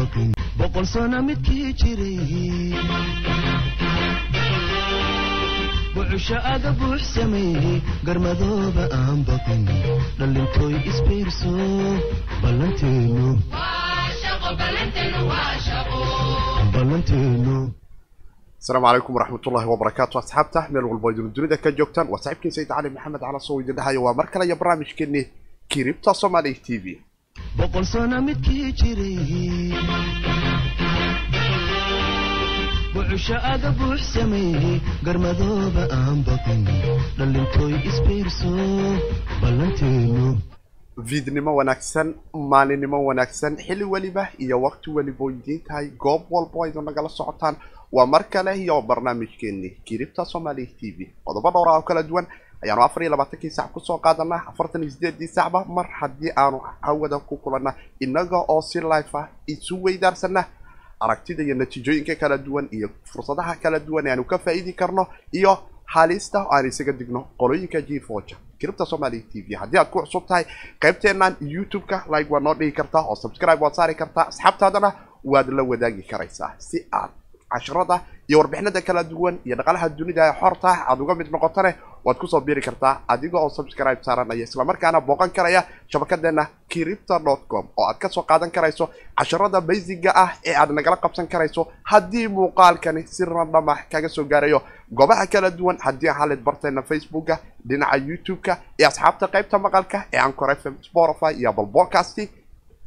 boqol sano midkii jiray bucusho aga buux sameeyey garmadooba aan baqin dhallintooy isbiirso ballanteenu asalaamu calaykum waraxmatullaahi wabarakaatu asxaabta meel walbo idinu dunida ka joogtaan waa saaxiibkiin sayid cali maxamed cala soo idin dhahayo waa mar kale iyo barnaamijkeennii kiribta somaali t v bucusho aga buux garmadooba aan baqin dhallintooy isbiirso ballanteenu fiidnimo wanaagsan maalinimo wanaagsan xilli weliba iyo waqti weliba idiin tahay goob walbo aydu nagala socotaan waa mar kale iyo barnaamijkeennii kiribta somaali t v. Qodobo dhowra oo kala duwan ayaanu afar iyo labaatankii sac ku soo qaadanaa afartan iyo sideedii sacba mar haddii aanu hawada ku kulanna innaga oo si life ah isu weydaarsana. Aragtida iyo natiijooyinka kala duwan iyo fursadaha kala duwan ee aanu ka faa'iidi karno iyo halista oo aan isaga digno qolooyinka g foja kiribta somaali t v haddii aad ku cusub tahay qaybteennan youtube-ka like waad noo dhigi kartaa oo subscribe waad saari kartaa asxaabtaadana waad la wadaagi karaysaa si aad casharada iyo warbixinada kala duwan iyo dhaqalaha dunida ee xorta aad uga mid noqotane waad ku soo biiri kartaa adiga oo subscribe saaranaya islamarkaana booqan karaya shabakadeena kiripta dot com oo aad ka soo qaadan karayso casharada baysiga ah ee aad nagala qabsan karayso haddii muuqaalkani si randham ah kaga soo gaarayo. Goobaha kala duwan haddii halid barteena facebooka dhinaca youtube-ka iyo asxaabta qaybta maqalka ee ancor f m spotify iyo apple podcast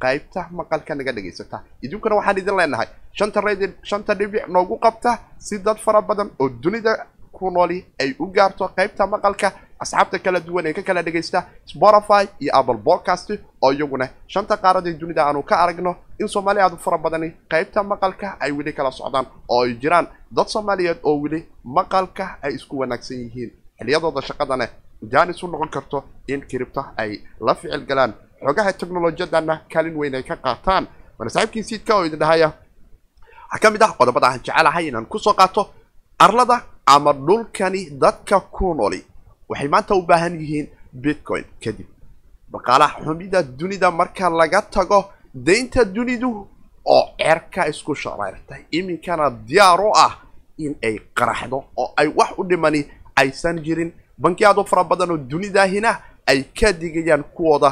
qaybta maqalka naga dhegaysata idinkuna waxaan idin leenahay shanta radi shanta dhibic noogu qabta si dad fara badan oo dunida ku nooli ay u gaarto qaybta maqalka asxaabta kala duwan ee ka kala dhegaysta spotify iyo apple podcast oo iyaguna shanta qaarada dunida aanu ka aragno in soomaali aad u fara badani qaybta maqalka ay weli kala socdaan oo ay jiraan. Dad soomaaliyeed oo weli maqalka ay isku wanaagsan yihiin xiliyadooda shaqadana jaanis u noqon karto in kiribta ay la ficil galaan. Xogaha technolojiyadana kaalin weyn ay ka qaataan. Waana saaxiibkii siidka oo idin dhahaya. Waxaa ka mid ah qodobada aan jecelahay inaan ku soo qaato arlada ama dhulkani dadka ku nooli. Waxay maanta u baahan yihiin bitcoin kadib. Dhaqaalaha xumida dunida marka laga tago daynta dunidu oo cerka isku shareertay iminkana diyaar u ah in ay qaraxdo oo ay wax u dhimani aysan jirin. Bankiyaad u fara badan oo dunidahina ay ka digayaan kuwooda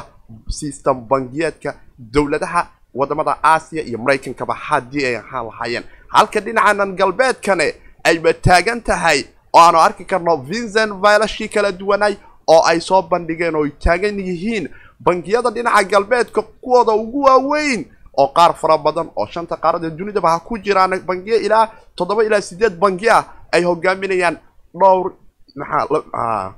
system bangiyeedka dowladaha waddamada aasiya iyo maraykankaba haddii ay ahaan lahaayeen. Halka dhinacanan galbeedkane ayba taagan tahay oo aanu arki karno vincent vilashii kala duwanay oo ay soo bandhigeen oo ay taagan yihiin bangiyada dhinaca galbeedka kuwooda ugu waaweyn oo qaar fara badan oo shanta qaarada dunidaba ha ku jiraan bangiyo ilaa toddoba ilaa sideed bangi ah ay hogaaminayaan dhowr maxaa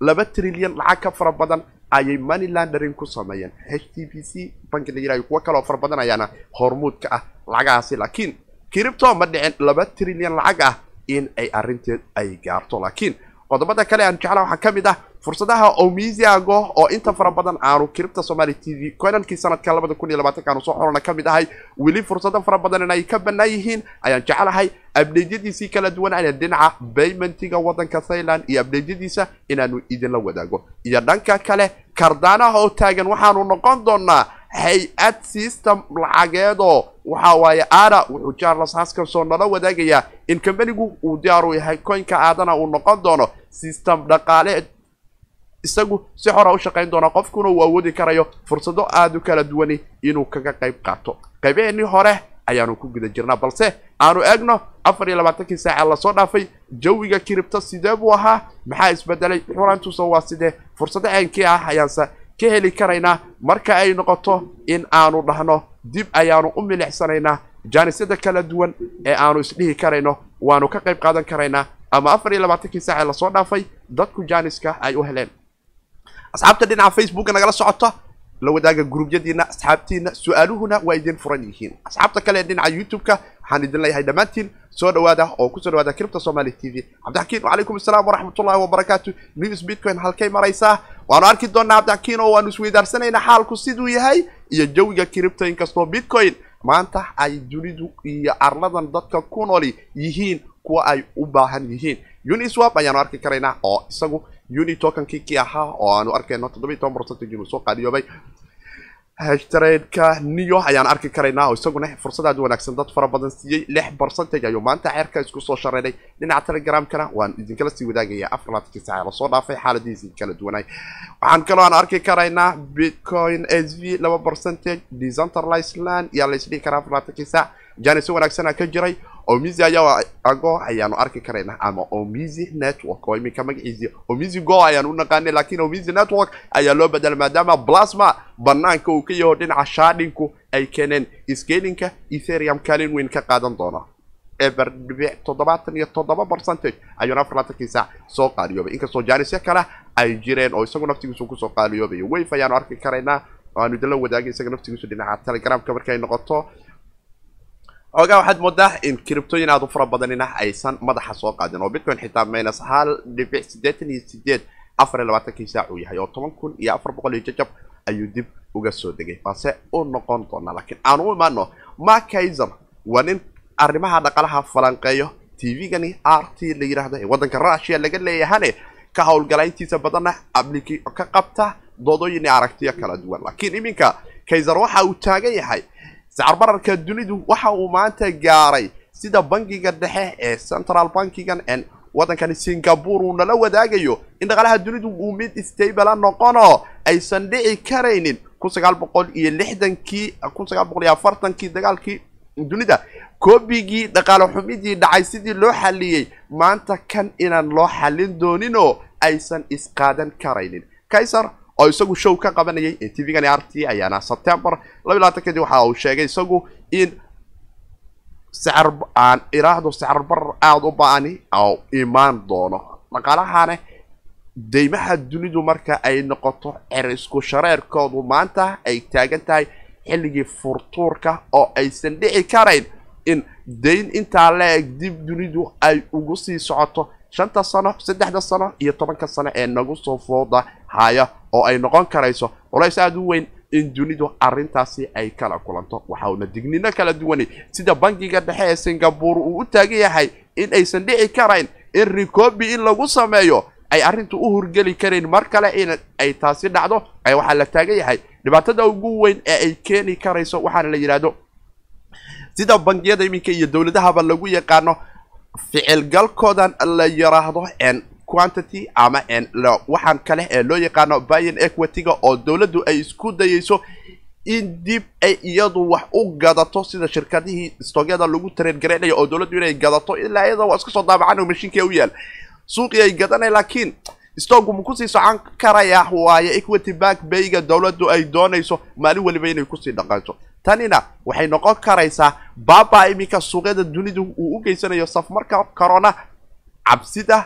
laba trilyan lacag ka fara badan ayay money landering ku sameeyeen h t b c banki la yirayo kuwo kaleoo fara badan ayaana hormuudka ah lacagahaasi. Laakiin kiribto ma dhicin laba trilyan lacag ah in ay arrinteed ay gaarto laakiin qodobada kale aan jeclaa waxaa ka mid ah fursadaha omisiago oo inta fara badan aanu kiribta somaali t v konankii sanadka labada kun iyo labaatanka aanu soo xorana ka mid ahay. Weli fursado fara badan in ay ka bannaan yihiin ayaan jecelahay abdeydyadiisii kala duwan aya dhinaca baymentiga waddanka thailand iyo abdeydyadiisa inaanu idinla wadaago. Iyo dhanka kale kardaanaha oo taagan waxaanu noqon doonaa hay'ad system lacageedoo waxa waaye aada wuxuu charles haskanso nala wadaagayaa in kambanigu uu diyaar u yahay koynka aadana uu noqon doono system dhaqaale. Isagu si xora u shaqayn doona qofkuna uu awoodi karayo fursado aada u kala duwani inuu kaga qayb qaato. Qaybaheenii hore ayaanu ku guda jirnaa balse aanu eegno afar iyo labaatankii saaca la soo dhaafay jawiga kiribto sidee buu ahaa? Maxaa isbedelay? Xurantuusa waa sidee? Fursado ceenkii ah ayaanse ka heli karaynaa marka ay noqoto in aanu dhahno dib ayaanu u milicsanaynaa jaanisyada kala duwan ee aanu isdhihi karayno waanu ka qayb qaadan karaynaa ama afar iyo labaatankii saaca la soo dhaafay dadku jaaniska ay u heleen. Asxaabta dhinaca facebooka nagala socota la wadaaga gruubyadiina asxaabtiina su'aaluhuna waa idin furan yihiin asxaabta kale ee dhinaca youtube-ka waxaan idin leeyahay dhammaantiin soo dhawaada oo ku soo dhawaada kiribta somaali t v cabdixakiin wacalaykum asalaam waraxmatullahi wabarakaatu news bitcoin halkay maraysaa waanu arki doonaa cabdixakiin oo waanu isweydaarsanayna xaalku siduu yahay iyo jawiga kiribta inkastoo bitcoin maanta ay dunidu iyo arladan dadka ku nooli yihiin kuwa ay u baahan yihiin uniswap ayaanu arki karaynaa oo isagu uni tokankii kii ahaa oo aanu arkayno toddobiyi toban percentage inuu soo qaaliyoobay hashtareedka niyo ayaan arki karaynaa oo isaguna fursad aad u wanaagsan dad fara badan siiyey lix barcentage ayuu maanta xeerka isku soo shareeray dhinaca telegramkana waan idinkala sii wadaagaya afar laatankii saaca la soo dhaafay xaaladihiisi kala duwanay. Waxaan kaloo aan arki karaynaa bitcoin s v laba percentage decentralized land yaa la isdhihi karaa afar laatankii saac jani si wanaagsanaa ka jiray omizi ayaa ago ayaanu arki karaynaa ama omizi network. Oo iminka magaciisi omizi go ayaanu u naqaanay laakiin omizi network ayaa loo bedelay maadaama plasma banaanka uu ka yaho dhinaca shaadhinku ay keeneen scalinka etherium kaalin weyn ka qaadan doona eber dhibic toddobaatan iyo toddoba percentage ayuuna afar soo qaaliyoobay inkastoo jaanisyo kale ay jireen oo isagu naftigiisu ku soo qaaliyoobayo wayf ayaanu arki karaynaa waanu idinla wadaagay isaga naftigiisu dhinaca telegramka markay noqoto xoogaa waxaad moodaa in criptooyin aad u fara badanina aysan madaxa soo qaadin oo bitcoin xitaa minus hal dhibic siddeetan iyo sideed afar iyo labaatankii saac uu yahay oo toban kun iyo afar boqol iyo jajab ayuu dib uga soo degay balse u noqon doonaa laakiin aan u imaano mark kaiser waa nin arrimaha dhaqalaha falanqeeyo tv-gani r t la yidhaahdo ee waddanka russia laga leeyahane ka howlgala intiisa badanna abliki ka qabta doodooyin iyo aragtiyo kala duwan. Laakiin iminka kaiser waxa uu taagan yahay sicir bararka dunidu waxa uu maanta gaaray sida bangiga dhexe ee central bankigan en waddankani singapore uu nala wadaagayo in dhaqaalaha dunidu uu mid stable noqono. Aysan dhici karaynin kun sagaal boqol iyo lixdankii kun sagaal boqol iyo afartankii dagaalkii dunida. Koobigii dhaqaale xumidii dhacay sidii loo xaliyey maanta kan inaan loo xalin dooninoo aysan isqaadan karaynin. Kaisar oo isagu show ka qabanayay ee tvgani r t ayaana september laba labaatankeedii waxa uu sheegay isagu in sicir aan iraahdo sicir barar aada u ba'ani oo imaan doono. Dhaqaalahane deymaha dunidu marka ay noqoto cer isku shareerkoodu maanta ay taagan tahay xilligii furtuurka oo aysan dhici karayn in dayn intaa la-eg dib dunidu ay ugu sii socoto shanta sano saddexda sano iyo tobanka sano ee nagu soo fooda haya oo ay noqon karayso culays aada u weyn in dunidu arrintaasi ay kala kulanto. Waxa uuna dignino kala duwanay sida bangiga dhexe ee singapore uu u taagan yahay in aysan dhici karayn in rikobi in lagu sameeyo ay arrintu u hurgeli karayn mar kale in ay taasi dhacdo ay waxaa la taagan yahay. Dhibaatada ugu weyn ee ay keeni karayso waxaana la yidhaahdo sida bangiyada iminka iyo dowladahaba lagu yaqaano ficilgalkoodan la yiraahdo n quantity ama n waxaan kale ee loo yaqaano byan equity-ga oo dowladdu ay isku dayayso in dib ay iyadu wax u gadato sida shirkadihii stogyada lagu tareergareynayo oo dowladdu inay gadato ilaa iyada waa iska soo daabacan oo mashiinka u yaal. Suuqii ay gadanay laakiin stogu ma ku sii socon karaya waayo equity back bayga dowladdu ay doonayso maalin weliba inay ku sii dhaqanto tanina waxay noqon karaysaa baaba iminka suuqyada dunidu uu u geysanayo safmarka corona cabsida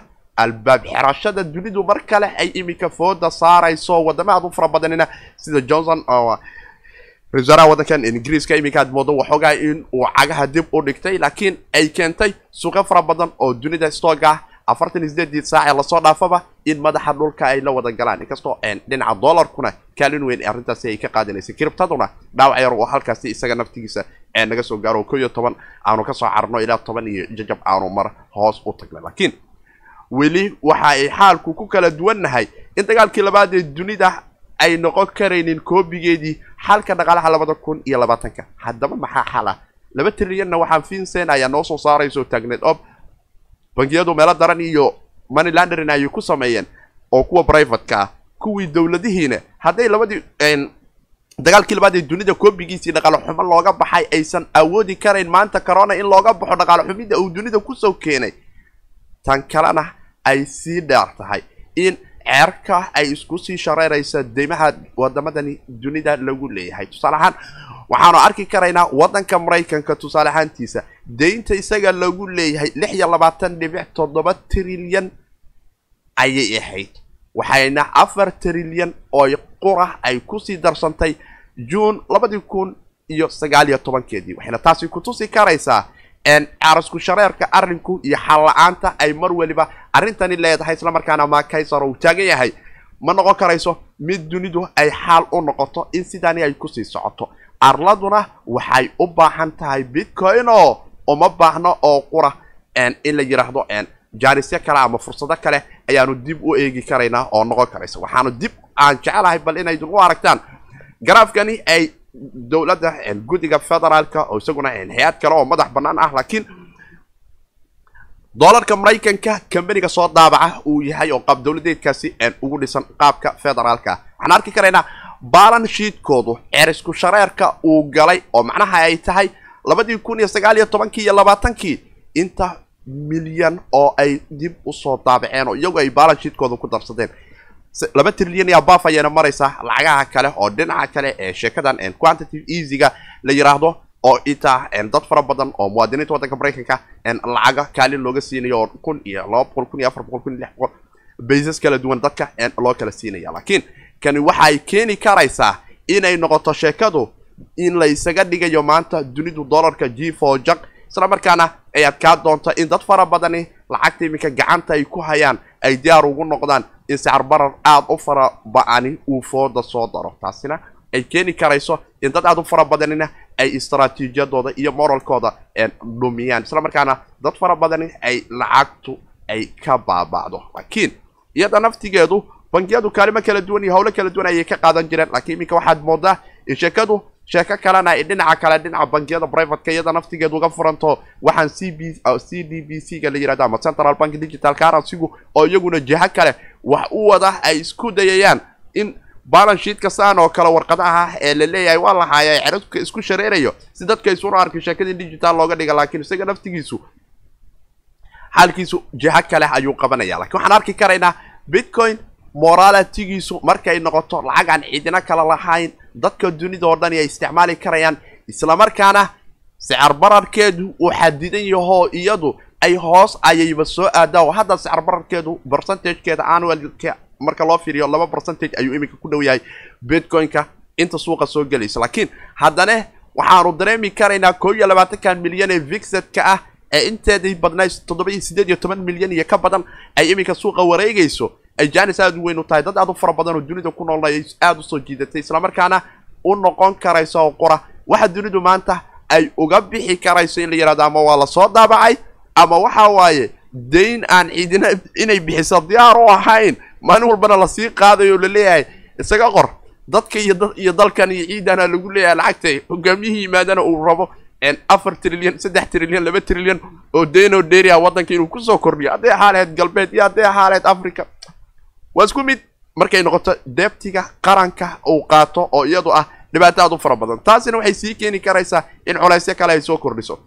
albaab xirashada dunidu mar kale ay iminka fooda saarayso wadama aad u fara badanina sida johnson oo ra'iisul waddankan ingiriiska iminka aad moodo waxoogaa in uu cagaha dib u dhigtay laakiin ay keentay suuqyo fara badan oo dunida stoog ah afartan iyo sideedii saacee la soo dhaafaba in madaxa dhulka ay la wada galaan. Inkastoo dhinaca dollarkuna kaalin weyn arrintaasi ay ka qaadanaysay kiribtaduna dhaawac yar oo halkaasi isaga naftigiisa ee naga soo gaaro. Ko iyo toban aanu ka soo carno ilaa toban iyo jajab aanu mar hoos u tagnay. Laakiin weli waxa ay xaalku ku kala duwannahay in dagaalkii labaad ee dunida ay noqon karaynin koobigeedii xalka dhaqaalaha labada kun iyo labaatanka. Haddaba maxaa xala laba trilyanna waxaa vincent ayaa noo soo saarayso taagneed ob bangiyadu meelo daran iyo money laundering ayay ku sameeyeen oo kuwa privateka ah kuwii dowladihiina hadday labadii dagaalkii labaad ee dunida koobigiisii dhaqaale xumo looga baxay aysan awoodi karayn maanta corona in looga baxo dhaqaale xumida uu dunida ku soo keenay. Tan kalena ay sii dheer tahay in ceerka ay isku sii shareeraysa deymaha wadamadani dunida lagu leeyahay. Tusaale ahaan waxaanu arki karaynaa waddanka maraykanka tusaale ahaantiisa deynta isaga lagu leeyahay lix iyo labaatan dhibic toddoba trilyan ayay ahayd. Waxayna afar trilyan oo qura ay ku sii darsantay juun labadii kun iyo sagaal iyo tobankeedii. Waxayna taasi kutusi karaysaa carasku shareerka arrinku iyo xal la'aanta ay mar weliba arrintani leedahay islamarkaana makaysar uu taagan yahay. Ma noqon karayso mid dunidu ay xaal u noqoto in sidaani ay ku sii socoto arladuna waxay u baahan tahay bitcoin oo uma baahno oo qura. In la yidhaahdo jaanisyo kale ama fursado kale ayaanu dib u eegi karaynaa oo noqon karaysa. Waxaanu dib aan jecelahay bal inaydin u aragtaan. Garaafkani ay dowladda guddiga federaalka oo isaguna hay'ad kale oo madax bannaan ah laakiin doolarka maraykanka kambaniga soo daabaca uu yahay oo qaab dowladeedkaasi ugu dhisan qaabka federaalka. Waxaan arki karaynaa balan shiidkoodu cerisku shareerka uu galay oo macnaha ay tahay labadii kun iyo sagaal iyo tobankii iyo labaatankii inta milyan oo ay dib u soo daabaceen oo iyagu ay balan shiidkooda ku darsadeen. Laba trilyan iyo abaf ayayna maraysaa lacagaha kale oo dhinaca kale ee sheekadan quantitative easyga la yiraahdo oo itaa dad fara badan oo muwaadiniinta waddanka maraykanka lacaga kaalin looga siinayo oo kun iyo laba boqol kun iyo afar boqol kun iyo lix boqol baysas kala duwan dadka loo kala siinaya laakiin kani waxay keeni karaysaa inay noqoto sheekadu in la isaga dhigayo maanta dunidu dollarka g for jak isla markaana ay adkaa doonto in dad fara badani lacagta iminka gacanta ay ku hayaan ay diyaar ugu noqdaan in sicir barar aada u fara ba'ani uu fooda soo daro. Taasina ay keeni karayso in dad aada u fara badanina ay istraatiijiyadooda iyo moralkooda dhumiyaan isla markaana dad fara badani ay lacagtu ay ka baaba'do. Laakiin iyada naftigeedu bangiyadu kaalimo kala duwan iyo howlo kala duwan ayay ka qaadan jireen. Laakiin iminka waxaad moodaa sheekadu sheeko kalena ay dhinaca kale dhinaca bangiyada privateka iyada naftigeedu uga furanto. Waxaan c b c d b c ga la yiraahdo ama central bank digital currencygu oo iyaguna jiho kale wax u wada ay isku dayayaan in balance sheet kastaan oo kale warqadaha ah ee la leeyahay waa la haaya isku shareerayo. Si dadka isuna arkin sheekadii digital looga dhiga laakiin isaga naftigiisu xaalkiisu jiho kale ayuu qabanaya lakiin waxaan arki karaynaa bitcoin moralitigiisu markay noqoto lacag aan ciidina kala lahayn dadka dunida oo dhan ay isticmaali karayaan islamarkaana sicir bararkeedu uu xadidan yahoo iyadu ay hoos ayayba soo aadaa. Oo hadda sicir bararkeedu percentagekeeda annualka marka loo fiiriyo laba percentage ayuu iminka ku dhow yahay bitcoin-ka inta suuqa soo gelaysa. Laakiin haddana waxaanu dareemi karaynaa koo iyo labaatankan milyan ee vixedka ah ee inteedii badnay toddoba iyo siddeed iyo toban milyan iyo ka badan ay iminka suuqa wareegayso ay janis aada u weyn u tahay. Dad aada u fara badan oo dunida ku noolna ay aada u soo jiidatay islamarkaana u noqon karayso oo qura. Waxa dunidu maanta ay uga bixi karayso in la yihahdo ama waa la soo daabacay ama waxa waaye dayn aan ciidina inay bixiso diyaar u ahayn maalin walbana la sii qaadayo o la leeyahay isaga qor dadka iyo da iyo dalkan iyo ciidana lagu leeyahay lacagta hogaamiyihii yimaadana uu rabo afar trilyan saddex trilyan laba trilyan oo daynoo dheeri ah waddanka inuu ku soo kordhiyo. Hadday ahaa lahayd galbeed iyo hadday ahaa lahayd africa waa isku mid markay noqoto deebtiga qaranka uu qaato oo iyadu ah dhibaato aad u fara badan. Taasina waxay sii keeni karaysaa in colaysyo kale ay soo kordhiso.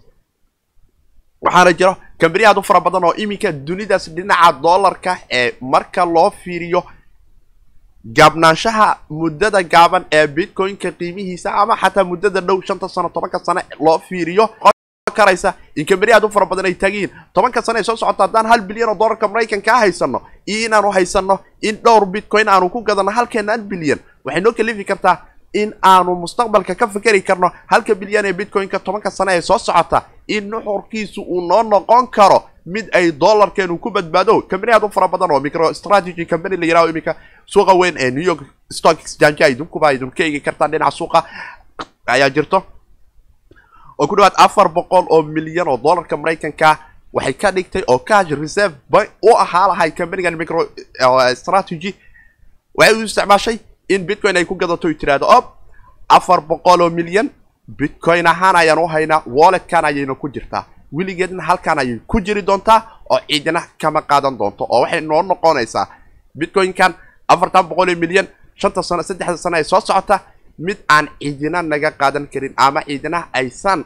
Waxaana jiro kambani aad u fara badan oo iminka dunidaas dhinaca dollarka ee marka loo fiiriyo gaabnaanshaha muddada gaaban ee bitcoin-ka qiimihiisa ama xataa muddada dhow shanta sano tobanka sano loo fiiriyo karaysa in kambani aad u fara badan ay taagiyiin tobanka sano ay soo socoto haddaan hal bilyan oo dollarka maraykanka a haysano iyo inaanu haysano in dhowr bitcoin aanu ku gadano halkeena hal bilyan. Waxay noo kalifi kartaa in aanu mustaqbalka ka fikeri karno halka bilyan ee bitcoin-ka tobanka sano ee soo socota in nuxurkiisu uu noo noqon karo mid ay dollarkeenu ku badbaado. Kambani aad u fara badan oo micro strategy company la yiraho iminka suuqa weyn ee new york stock exchange idinkuba idinka eegi kartaan dhinaca suuqa. Ayaa jirto oo ku dhawaad afar boqol oo milyan oo dollarka maraykanka waxay ka dhigtay oo cash reserve u ahaa lahay companigan micro strategy. Waxay u isticmaashay in bitcoin ay ku gadato y tiraahdo ob afar boqol oo milyan bitcoin ahaan ayaan u haynaa walletkan ayayna ku jirtaa weligeedna halkan ayay ku jiri doontaa oo ciidina kama qaadan doonto oo waxay noo noqonaysaa bitcoin-kan afartan boqol oo milyan shanta sano saddexda sano ay soo socota mid aan ciidina naga qaadan karin ama ciidina aysan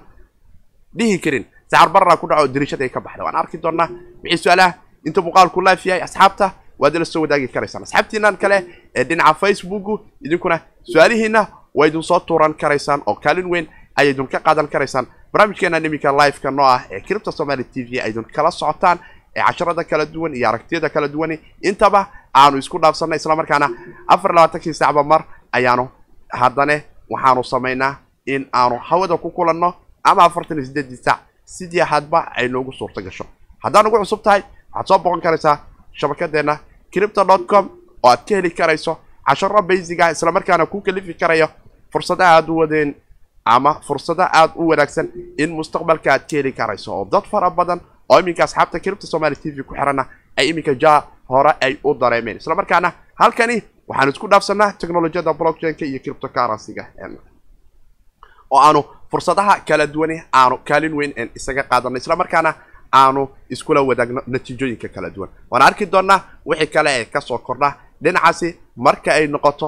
dhihi karin. Sacar barara ku dhaco dariishada ay ka baxda waan arki doonaa. Wixii su'aalaha inta muuqaalku life yahay asxaabta waad ila soo wadaagi karaysaan. Asxaabtiinan kale ee dhinaca facebooku idinkuna su'aalihiina waa idin soo tuuran karaysaan oo kaalin weyn ayay idin ka qaadan karaysaan. Barnaamijkeena iminka liveka noo ah ee cripta somaly t v ay idin kala socotaan ee casharada kala duwan iyo aragtiyada kala duwani. Intaba aanu isku dhaafsanay islamarkaana afar labaatankii sacba mar ayaanu haddane waxaanu samaynaa in aanu hawada ku kulanno ama afartan siddeedii sac sidii hadba ay noogu suurta gasho. Haddaad ugu cusub tahay waxaad soo boqon karaysaa shabakadeenna cripto dot com oo aad ka heli karayso casharo baysiga islamarkaana ku kalifi karayo fursada aad u wadeen ama fursado aad u wanaagsan in mustaqbalka aad ka heli karayso. Oo dad fara badan oo iminka asxaabta cripta somaly t v ku xirana ay iminka ja hore ay u dareemeen. Islamarkaana halkani waxaan isku dhaafsanaa technolojiyada blockchainka iyo cryptocurrencyga oo aanu fursadaha kala duwani aanu kaalin weyn isaga qaadano isla markaana aanu iskula wadaagno natiijooyinka kala duwan. Waana arki doonaa wixii kale ee ka soo kordha dhinacaasi marka ay noqoto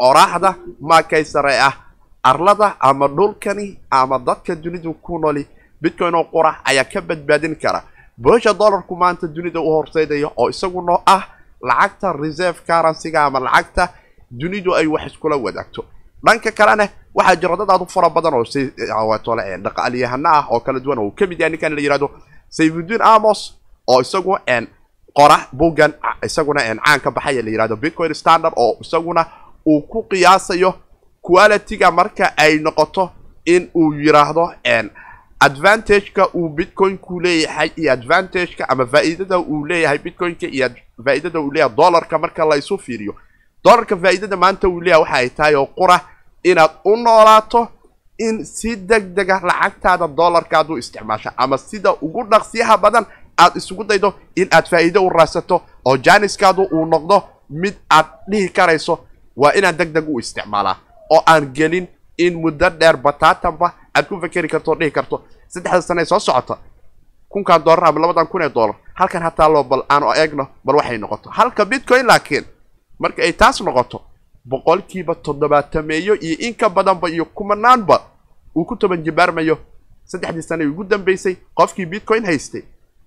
qoraaxda maakaysare ah arlada ama dhulkani ama dadka dunidu ku nooli bitcoin oo qura ayaa ka badbaadin kara. Boosha dollarku maanta dunida u horseydaya oo isaguna ah lacagta reserve currencyga ama lacagta dunidu ay wax iskula wadaagto dhanka kalena waxaa jira dad aad u fara badan oo si tole dhaqaalyahano ah oo kala duwan oo uu ka mid yahay ninkan la yihahdo sayfuddin amos oo isagu qora bugan isaguna caan ka baxaya la yihahdo bitcoin standard oo isaguna uu ku qiyaasayo qualityga marka ay noqoto in uu yiraahdo advantageka uu bitcoinku leeyahay iyo advantageka ama faa'iidada uu leeyahay bitcoinka iyo faa'iidada uu leeyahay dollarka marka la isu fiiriyo. Dollarka faa'iidada maanta uu leeyahay waxa ay tahay oo qura inaad u noolaato in si deg dega lacagtaada dollarkaad u isticmaasha ama sida ugu dhaqsiyaha badan aad isugu daydo in aad faa'iido u raadsato oo jaaniskaadu uu noqdo mid aad dhihi karayso waa inaan deg deg u isticmaalaa oo aan gelin in muddo dheer bataatanba aad ku fakeri karto o dhihi karto saddexda sane soo socota. Kunkan dollar ama labadan kun ee dollar halkan hataa loo bal aanu eegno bal waxay noqoto. Halka bitcoin laakiin marka ay taas noqoto boqolkiiba toddobaatameeyo iyo in ka badanba iyo kumanaanba uu ku toban jibaarmayo. Saddexdii sane ugu dambeysay qofkii bitcoin haystay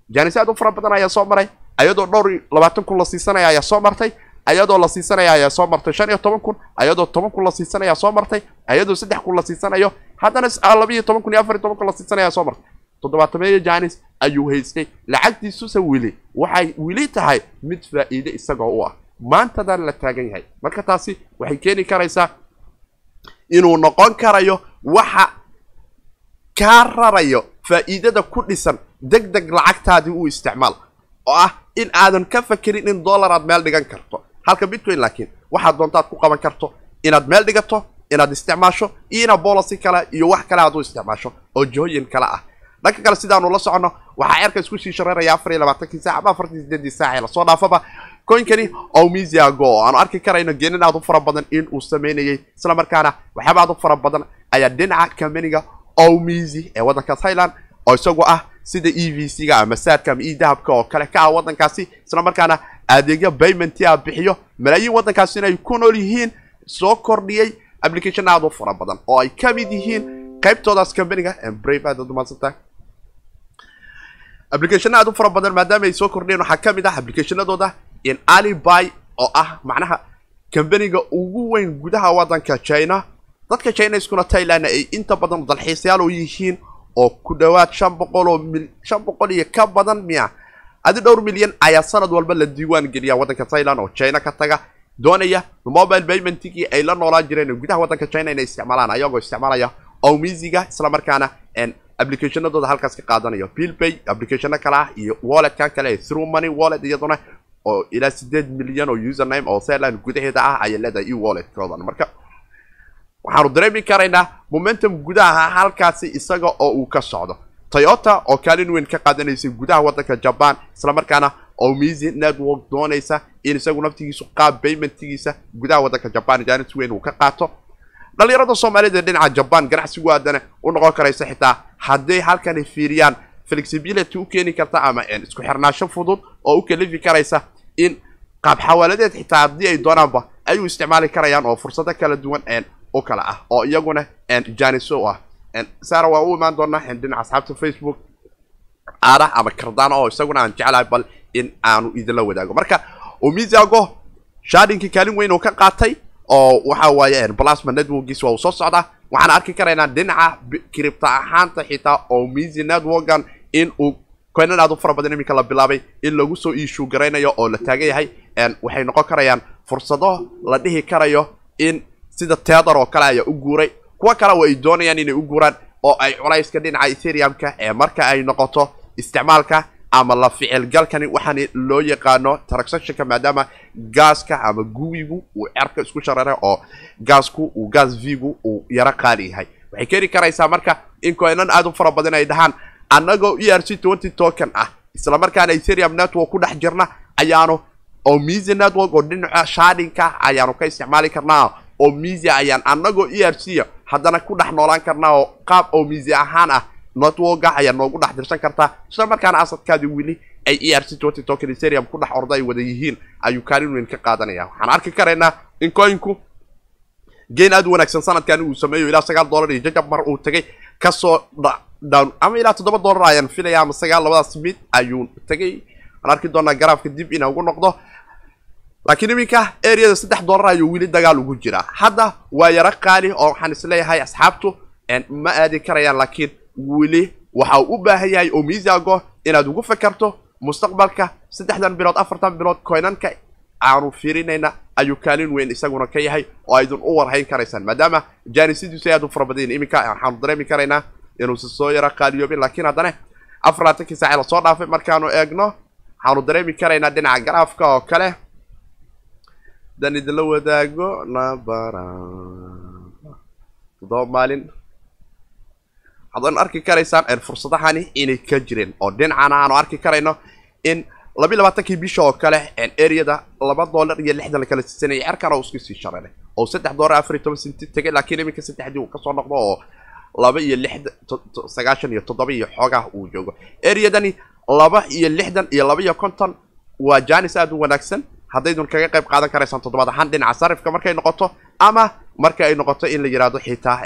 jaanis aad u fara badan ayaa soo maray. Ayadoo dhowr labaatan kun la siisanaya ayaa soo martay. Ayadoo la siisanaya ayaa soo martay shan iyo toban kun. Ayadoo toban kun la siisanaya soo martay. Ayadoo saddex kun la siisanayo haddana laba iyo toban kun iyo afar iyo toban kun la siisanaya soo martay. Toddobaatameeyo jaanis ayuu haystay. Lacagtiisuse weli waxay weli tahay mid faa'iide isagoo u ah. Maantadan la taagan yahay marka taasi waxay keeni karaysaa inuu noqon karayo waxa kaa rarayo faa'iidada ku dhisan deg deg lacagtaadii u isticmaal oo ah in aadan ka fakerin in dollar aad meel dhigan karto. Halka bitcoin laakiin waxaad doontaad ku qaban karto inaad meel dhigato inaad isticmaasho iyo inaad bolicy kale iyo wax kale aad u isticmaasho oo jihooyin kale ah. Dhanka kale sidaanu la soconno waxaa cerka isku sii shareeraya afar iyo labaatankii saac ama afartii sideedii saac ee la soo dhaafaba. Omisiago oo aanu arki karayno geenin aad u fara badan in uu sameynayay isla markaana waxyaaba aad u fara badan ayaa dhinaca companiga omisi ee waddanka thailand oo isagu ah sida e v c ga ama saadka e dahabka oo kale ka ah waddankaasi isla markaana adeegyo baymentia bixiyo. Malaayiin waddankaasi inay ku nool yihiin soo kordhiyey application aad u fara badan oo ay ka mid yihiin qaybtoodaas companiga brave aad umaadsantahay application aad u fara badan maadaama ay soo kordhiyeen waxaa ka mid ah applicationadooda in aliby oo ah macnaha companiga ugu weyn gudaha waddanka china. Dadka chinaiskuna thailandna ay inta badan dalxiisayaal u yihiin oo ku dhowaad shan boqol oo shan boqol iyo ka badan miya adi dhowr milyan ayaa sanad walba la diiwaan geliya waddanka thailand oo china ka taga doonaya mobile paymentigii ay la noolaan jireen gudaha waddanka china inay isticmaalaan ayagoo isticmaalaya omisiga isla markaana applicationadooda halkaas ka qaadanayo. Billpay applicationo kale ah iyo walletkan kale through money wallet iyaduna oo ilaa sideed milyan oo username oo thailand gudaheeda ah ayay leedahay e walletkoodan marka waxaanu dareemi karaynaa momentum gudaha halkaasi isaga oo uu ka socdo. Toyota oo kaalin weyn ka qaadanaysay gudaha waddanka jaban isla markaana omisi network doonaysa in isagu naftigiisu qaab baymentigiisa gudaha waddanka jaban jaanis weyn uu ka qaato dhalinyarada soomaalida dhinaca jaban ganacsigu aadana u noqon karaysa xitaa hadday halkani fiiriyaan flexibility u keeni karta ama isku xirnaasho fudud oo u kalifi karaysa in qaab xawaaladeed xitaa haddii ay doonaanba ay isticmaali karayaan oo fursado kala duwan u kala ah oo iyaguna janiso ah sara waa u imaan doonaa dhinaca asxaabta facebook aarah ama kardano oo isaguna aan jeclahay bal in aanu idinla wadaago. Marka omisiago shadinki kaalin weyn uu ka qaatay oo waxa waaye plasma networkiis waa uu soo socdaa waxaan arki karaynaa dhinaca cripta ahaanta xitaa omisi networkan in uu koynan aad fara badan iminka la bilaabay in lagu soo iishuu garaynayo oo la taagan yahay. Waxay noqon karayaan fursado la dhihi karayo in sida teather oo kale ayaa u guuray. Kuwa kale oo ay doonayaan inay u guuraan oo ay culayska dhinaca ethereumka ee marka ay noqoto isticmaalka ama la ficilgalkani waxaan loo yaqaano transactionka maadaama gaaska ama guwigu uu cerka isku shareeray oo gaasku uu gas vigu uu yaro qaali yahay. Waxay keeni karaysaa marka in koynan aad u fara badan ay dhahaan annagoo e r c twenty token ah isla markaana ethereum network ku dhex jirna ayaanu oo misi network oo dhinaca shardinka ayaanu ka isticmaali karnaa. Oo misi ayaan anagoo e r c haddana ku dhex noolaan karnaa oo qaab oo misi ahaan ah networka ayaa noogu dhex dirsan kartaa isla markaana asadkaadi weli ay e r c twenty token ethereum ku dhex orda ay wada yihiin ayuu kaalin weyn ka qaadanaya waxaan arki karaynaa in coinku geen aad u wanaagsan sanadkan uu sameeyo ilaa sagaal dollar iyo jajab mar uu tagay ka soo down ama ilaa toddoba dollar ayaan filaya ama sagaal labadaas mid ayuu tagay. Waan arki doonaa garaafka dib ina ugu noqdo. Laakiin iminka areada saddex dollar ayuu weli dagaal ugu jiraa. Hadda waa yaro qaali oo waxaan is leeyahay asxaabtu ma aadi karayaan laakiin weli waxa uu u baahan yahay oo miisago inaad ugu fakarto mustaqbalka saddexdan bilood afartan bilood coinanka aanu fiirinayna ayuu kaalin weyn isaguna ka yahay oo aydun u warhayn karaysaan. Maadaama jaanisidiisu aad u fara badan iminka waxaanu dareemi karaynaa inuusa soo yaro qaaliyoobin laakiin haddana afar laatankii saace la soo dhaafay markaanu eegno waxaanu dareemi karaynaa dhinaca garaafka oo kale. Haddaan idinla wadaago nabara toddoba maalin waxaad arki karaysaan fursadahani inay ka jireen. Oo dhinacana aanu arki karayno in labiyi labaatankii bisha oo kale areada laba dollar iyo lixdan la kala siisanayay cerkana iska sii shareeray oo saddex dollar afar iyo toban senti tegay laakiin iminka saddexdii uu ka soo noqdo oo laba iyo lixdan sagaashan iyo toddoba iyo xoogaah uu joogo. Areadani laba iyo lixdan iyo laba iyo konton waa janis aad u wanaagsan. Haddaydun kaga qayb qaadan karaysaan toddobaad ahaan dhinaca sarifka markay noqoto ama marka ay noqoto in la yidhaahdo xitaa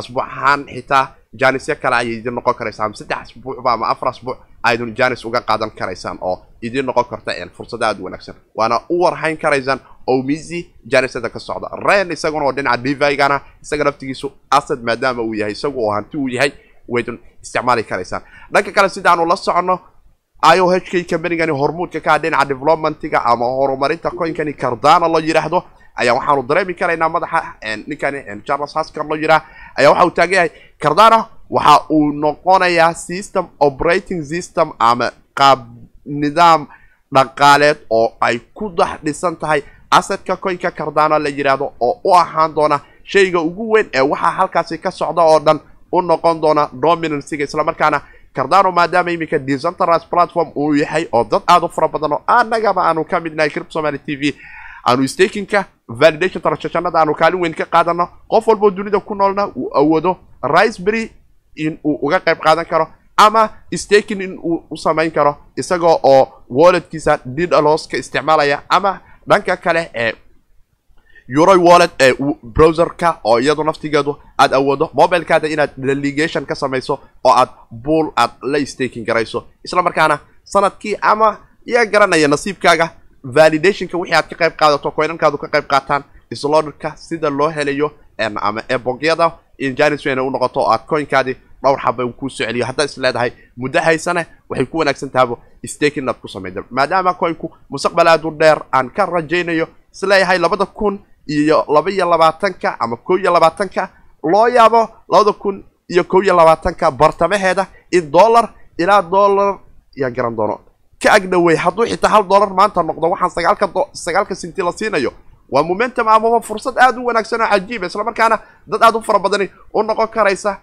asbuuc ahaan xitaa janisyo kale ayay idin noqon karaysaan. Saddex asbuucba ama afar asbuuc aydun janis uga qaadan karaysaan oo idin noqon karta fursada aad u wanaagsan. Waana u warhayn karaysaan oo misi janisada ka socda. Ren isaguna oo dhinaca devigana isaga laftigiisu asad maadaama uu yahay isagu oo hanti uu yahay waydun isticmaali karaysaan. Dhanka kale sidaanu la socono i o h k combanigani hormuudka ka ah dhinaca developmentiga ama horumarinta coinkani cardana loo yidhaahdo ayaa waxaanu dareemi karaynaa madaxa ninkani charles hasker loo yidhaah ayaa waxa uu taagan yahay cardana waxa uu noqonayaa system operating system ama qaab nidaam dhaqaaleed oo ay ku dax dhisan tahay asadka coinka cardana la yidhaahdo oo u ahaan doona shayga ugu weyn ee waxaa halkaasi ka socda oo dhan u noqon doona dominancyga. Islamarkaana cardano maadaama iminka decentralized platform uu yahay oo dad aada u fara badan oo annagaba aanu ka midnahay crip somaly t v aanu stakinka validation transactionada aanu kaalin weyn ka qaadano. Qof walboo dunida ku noolna uu awoodo riceberry in uu uga qayb qaadan karo ama staking in uu u samayn karo isagoo oo walletkiisa didalos ka isticmaalaya ama dhanka kale ee euroy wallet ee browserka oo iyadu naftigeedu aad awoodo mobilekaada inaad delegation ka samayso oo aad buol aad la staking garayso isla markaana sannadkii ama iyaa garanaya nasiibkaaga validationka wixii aad ka qayb qaadato coinankaadu ka qayb qaataan slorka sida loo helayo ama ebogyada in janis wayna u noqoto oo aad coinkaadii dhowr xaba uu kuu soo celiyo haddaad is muddo haysane waxay ku wanaagsan tahabo staking ku samayda maadaama coinku mustaqbal aad u dheer aan ka rajaynayo is leeyahay labada kun iyo laba iyo labaatanka ama kow iyo labaatanka loo yaabo labada kun iyo kow iyo labaatanka bartamaheeda in dollar ilaa dollar yaan garan doono ka agdhawey hadduu xitaa hal dollar maanta noqdo waxaan sagaalka sagaalka sinti la siinayo. Waa momentum amaba fursad aad u wanaagsan oo cajiiba islamarkaana dad aad u fara badani u noqon karaysa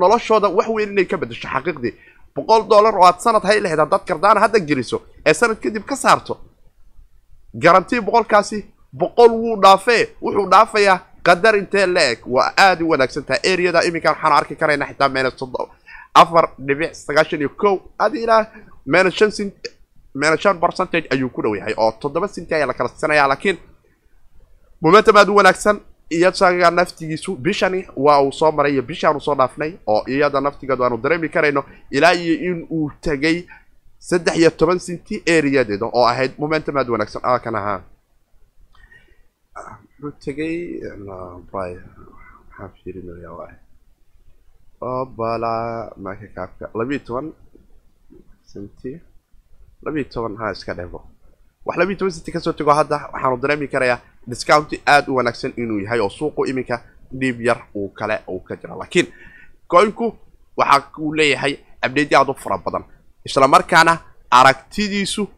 noloshooda wax weyn inay ka bedesho xaqiiqdii. Boqol dollar oo aad sanad hay lahayd haddaad kardaana hadda geliso ee sanad kadib ka saarto garantii boqolkaasi boqol wuu dhaafee wuxuu dhaafayaa qadar intee la-eg waa aada u wanaagsan tahay. Areada iminkan waxaanu arki karayna xitaa todo afar dhibic sagaashan iyo kow. Adi ilaa menes shan cint menes shan percentage ayuu ku dhow yahay oo toddoba cinti ayaa la kala siisanaya laakiin momentum aada u wanaagsan iyasaga naftigiisu bishani waa uu soo maray iyo bishaanu soo dhaafnay oo iyada naftigeedu aanu dareemi karayno ilaa iyo in uu tegay saddex iyo toban cinti areadeeda oo ahayd momentum aada wanaagsan. A kan ahaa muxuu tegay maxaa fiirinaya waay. Obala maka kaabka labiiyo toban cinti labiiyo toban ha iska dhebo wax labiiyo toban cinti ka soo tego hadda waxaanu dareemi karayaa discounti aada u wanaagsan inuu yahay oo suuqu iminka dhiib yar uu kale uu ka jira laakiin coinku waxa uu leeyahay abdate aada u fara badan. Isla markaana aragtidiisu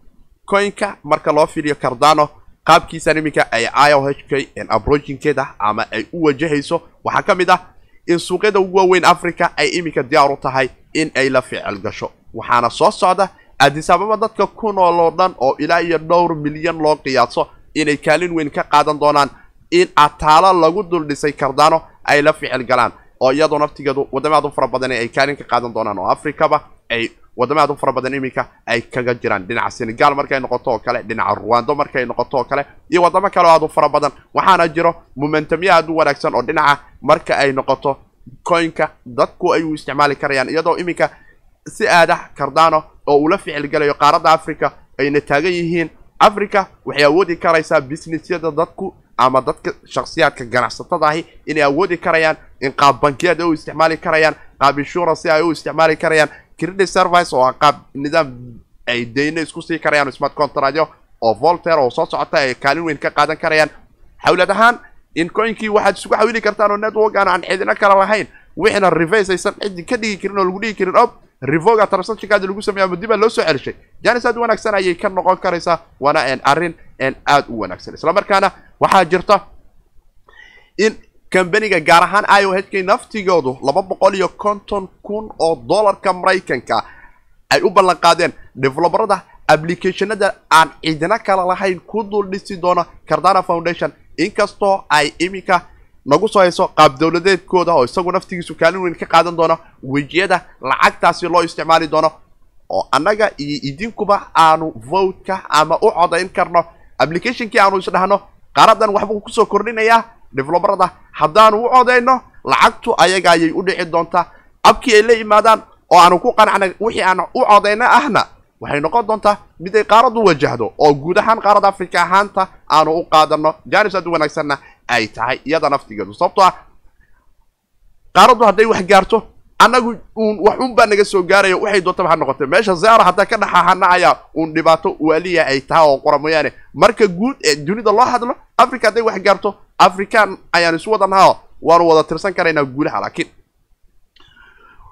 coinka marka loo fiiriyo cardano qaabkiisan iminka ay i o h k approachinkeeda ama ay u wajahayso waxaa ka mid ah in suuqyada ugu waaweyn africa ay iminka diyaar u tahay in ay la ficil gasho waxaana soo socda addis ababa dadka ku nool oo dhan oo ilaa iyo dhowr milyan loo qiyaaso inay kaalin weyn ka qaadan doonaan in ataalo lagu dul dhisay kardano ay la ficil galaan oo iyadoo naftigeedu waddamaad u fara badan ay kaalin ka qaadan doonaan oo africaba ay waddamaad u fara badan iminka ay kaga jiraan. Dhinaca senegal markay noqoto oo kale dhinaca ruwando markay noqoto oo kale iyo waddamo kale oo aad u fara badan waxaana jiro momentumyo aad u wanaagsan oo dhinaca marka ay noqoto coinka dadku ay u isticmaali karayaan iyadoo iminka si aadah cardano oo ula ficil galayo qaaradda africa ayna taagan yihiin. Africa waxay awoodi karaysaa businessyada dadku ama dadka shakhsiyaadka ganacsatada ahi inay awoodi karayaan in qaab bankiyaad ay u isticmaali karayaan qaab insurance ay u isticmaali karayaan credit service oo ah qaab nidaam ay deyno isku sii karayaan smart contractyo oo voltaire oo soo socota ay kaalin weyn ka qaadan karayaan. Xawlad ahaan in coinkii waxaad isugu xawili kartaan oo network aan cidina kala lahayn wixina reverse aysan cidi ka dhigi karin oo lagu dhigi karin ob revoga transactionkaadi lagu sameeya ama dib aa loo soo celishay janis aad u wanaagsan ayay ka noqon karaysaa. Waana arrin n aad u wanaagsan. Isla markaana waxaa jirta in kambaniga gaar ahaan i o k naftigoodu laba boqol iyo konton kun oo dollarka maraykanka ay u ballan qaadeen develoberada applicationada aan cidina kala lahayn ku dul dhisi doona cardana foundation. Inkastoo ay iminka nagu soo hayso qaab dowladeedkooda oo isagu naftigiisu kaalin weyn ka qaadan doono wejiyada lacagtaasi loo isticmaali doono oo annaga iyo idinkuba aanu votka ama u codayn karno applicationkii aanu isdhahno qaaradan waxbuu ku soo kordhinayaa develoberada haddaanu u codayno lacagtu ayaga ayay u dhici doontaa abkii ay la yimaadaan oo aanu ku qanacnay wixii aan u codayna ahna waxay noqon doontaa mid ay qaaradu wajahdo oo guud ahaan qaarada africa ahaanta aanu u qaadano janis aad u wanaagsanna ay tahay iyada naftigeedu sababtoo ah qaaradu hadday wax gaarto annagu uun wax un baa naga soo gaaraya waxay doontaba ha noqotay meesha zara hataa ka dhaxahanacaya uun dhibaato waaliya ay tahay oo qora mooyaane. Marka guud ee dunida loo hadlo africa hadday wax gaarto african ayaan isu wadanao waanu wada tirsan karaynaa guulaha laakiin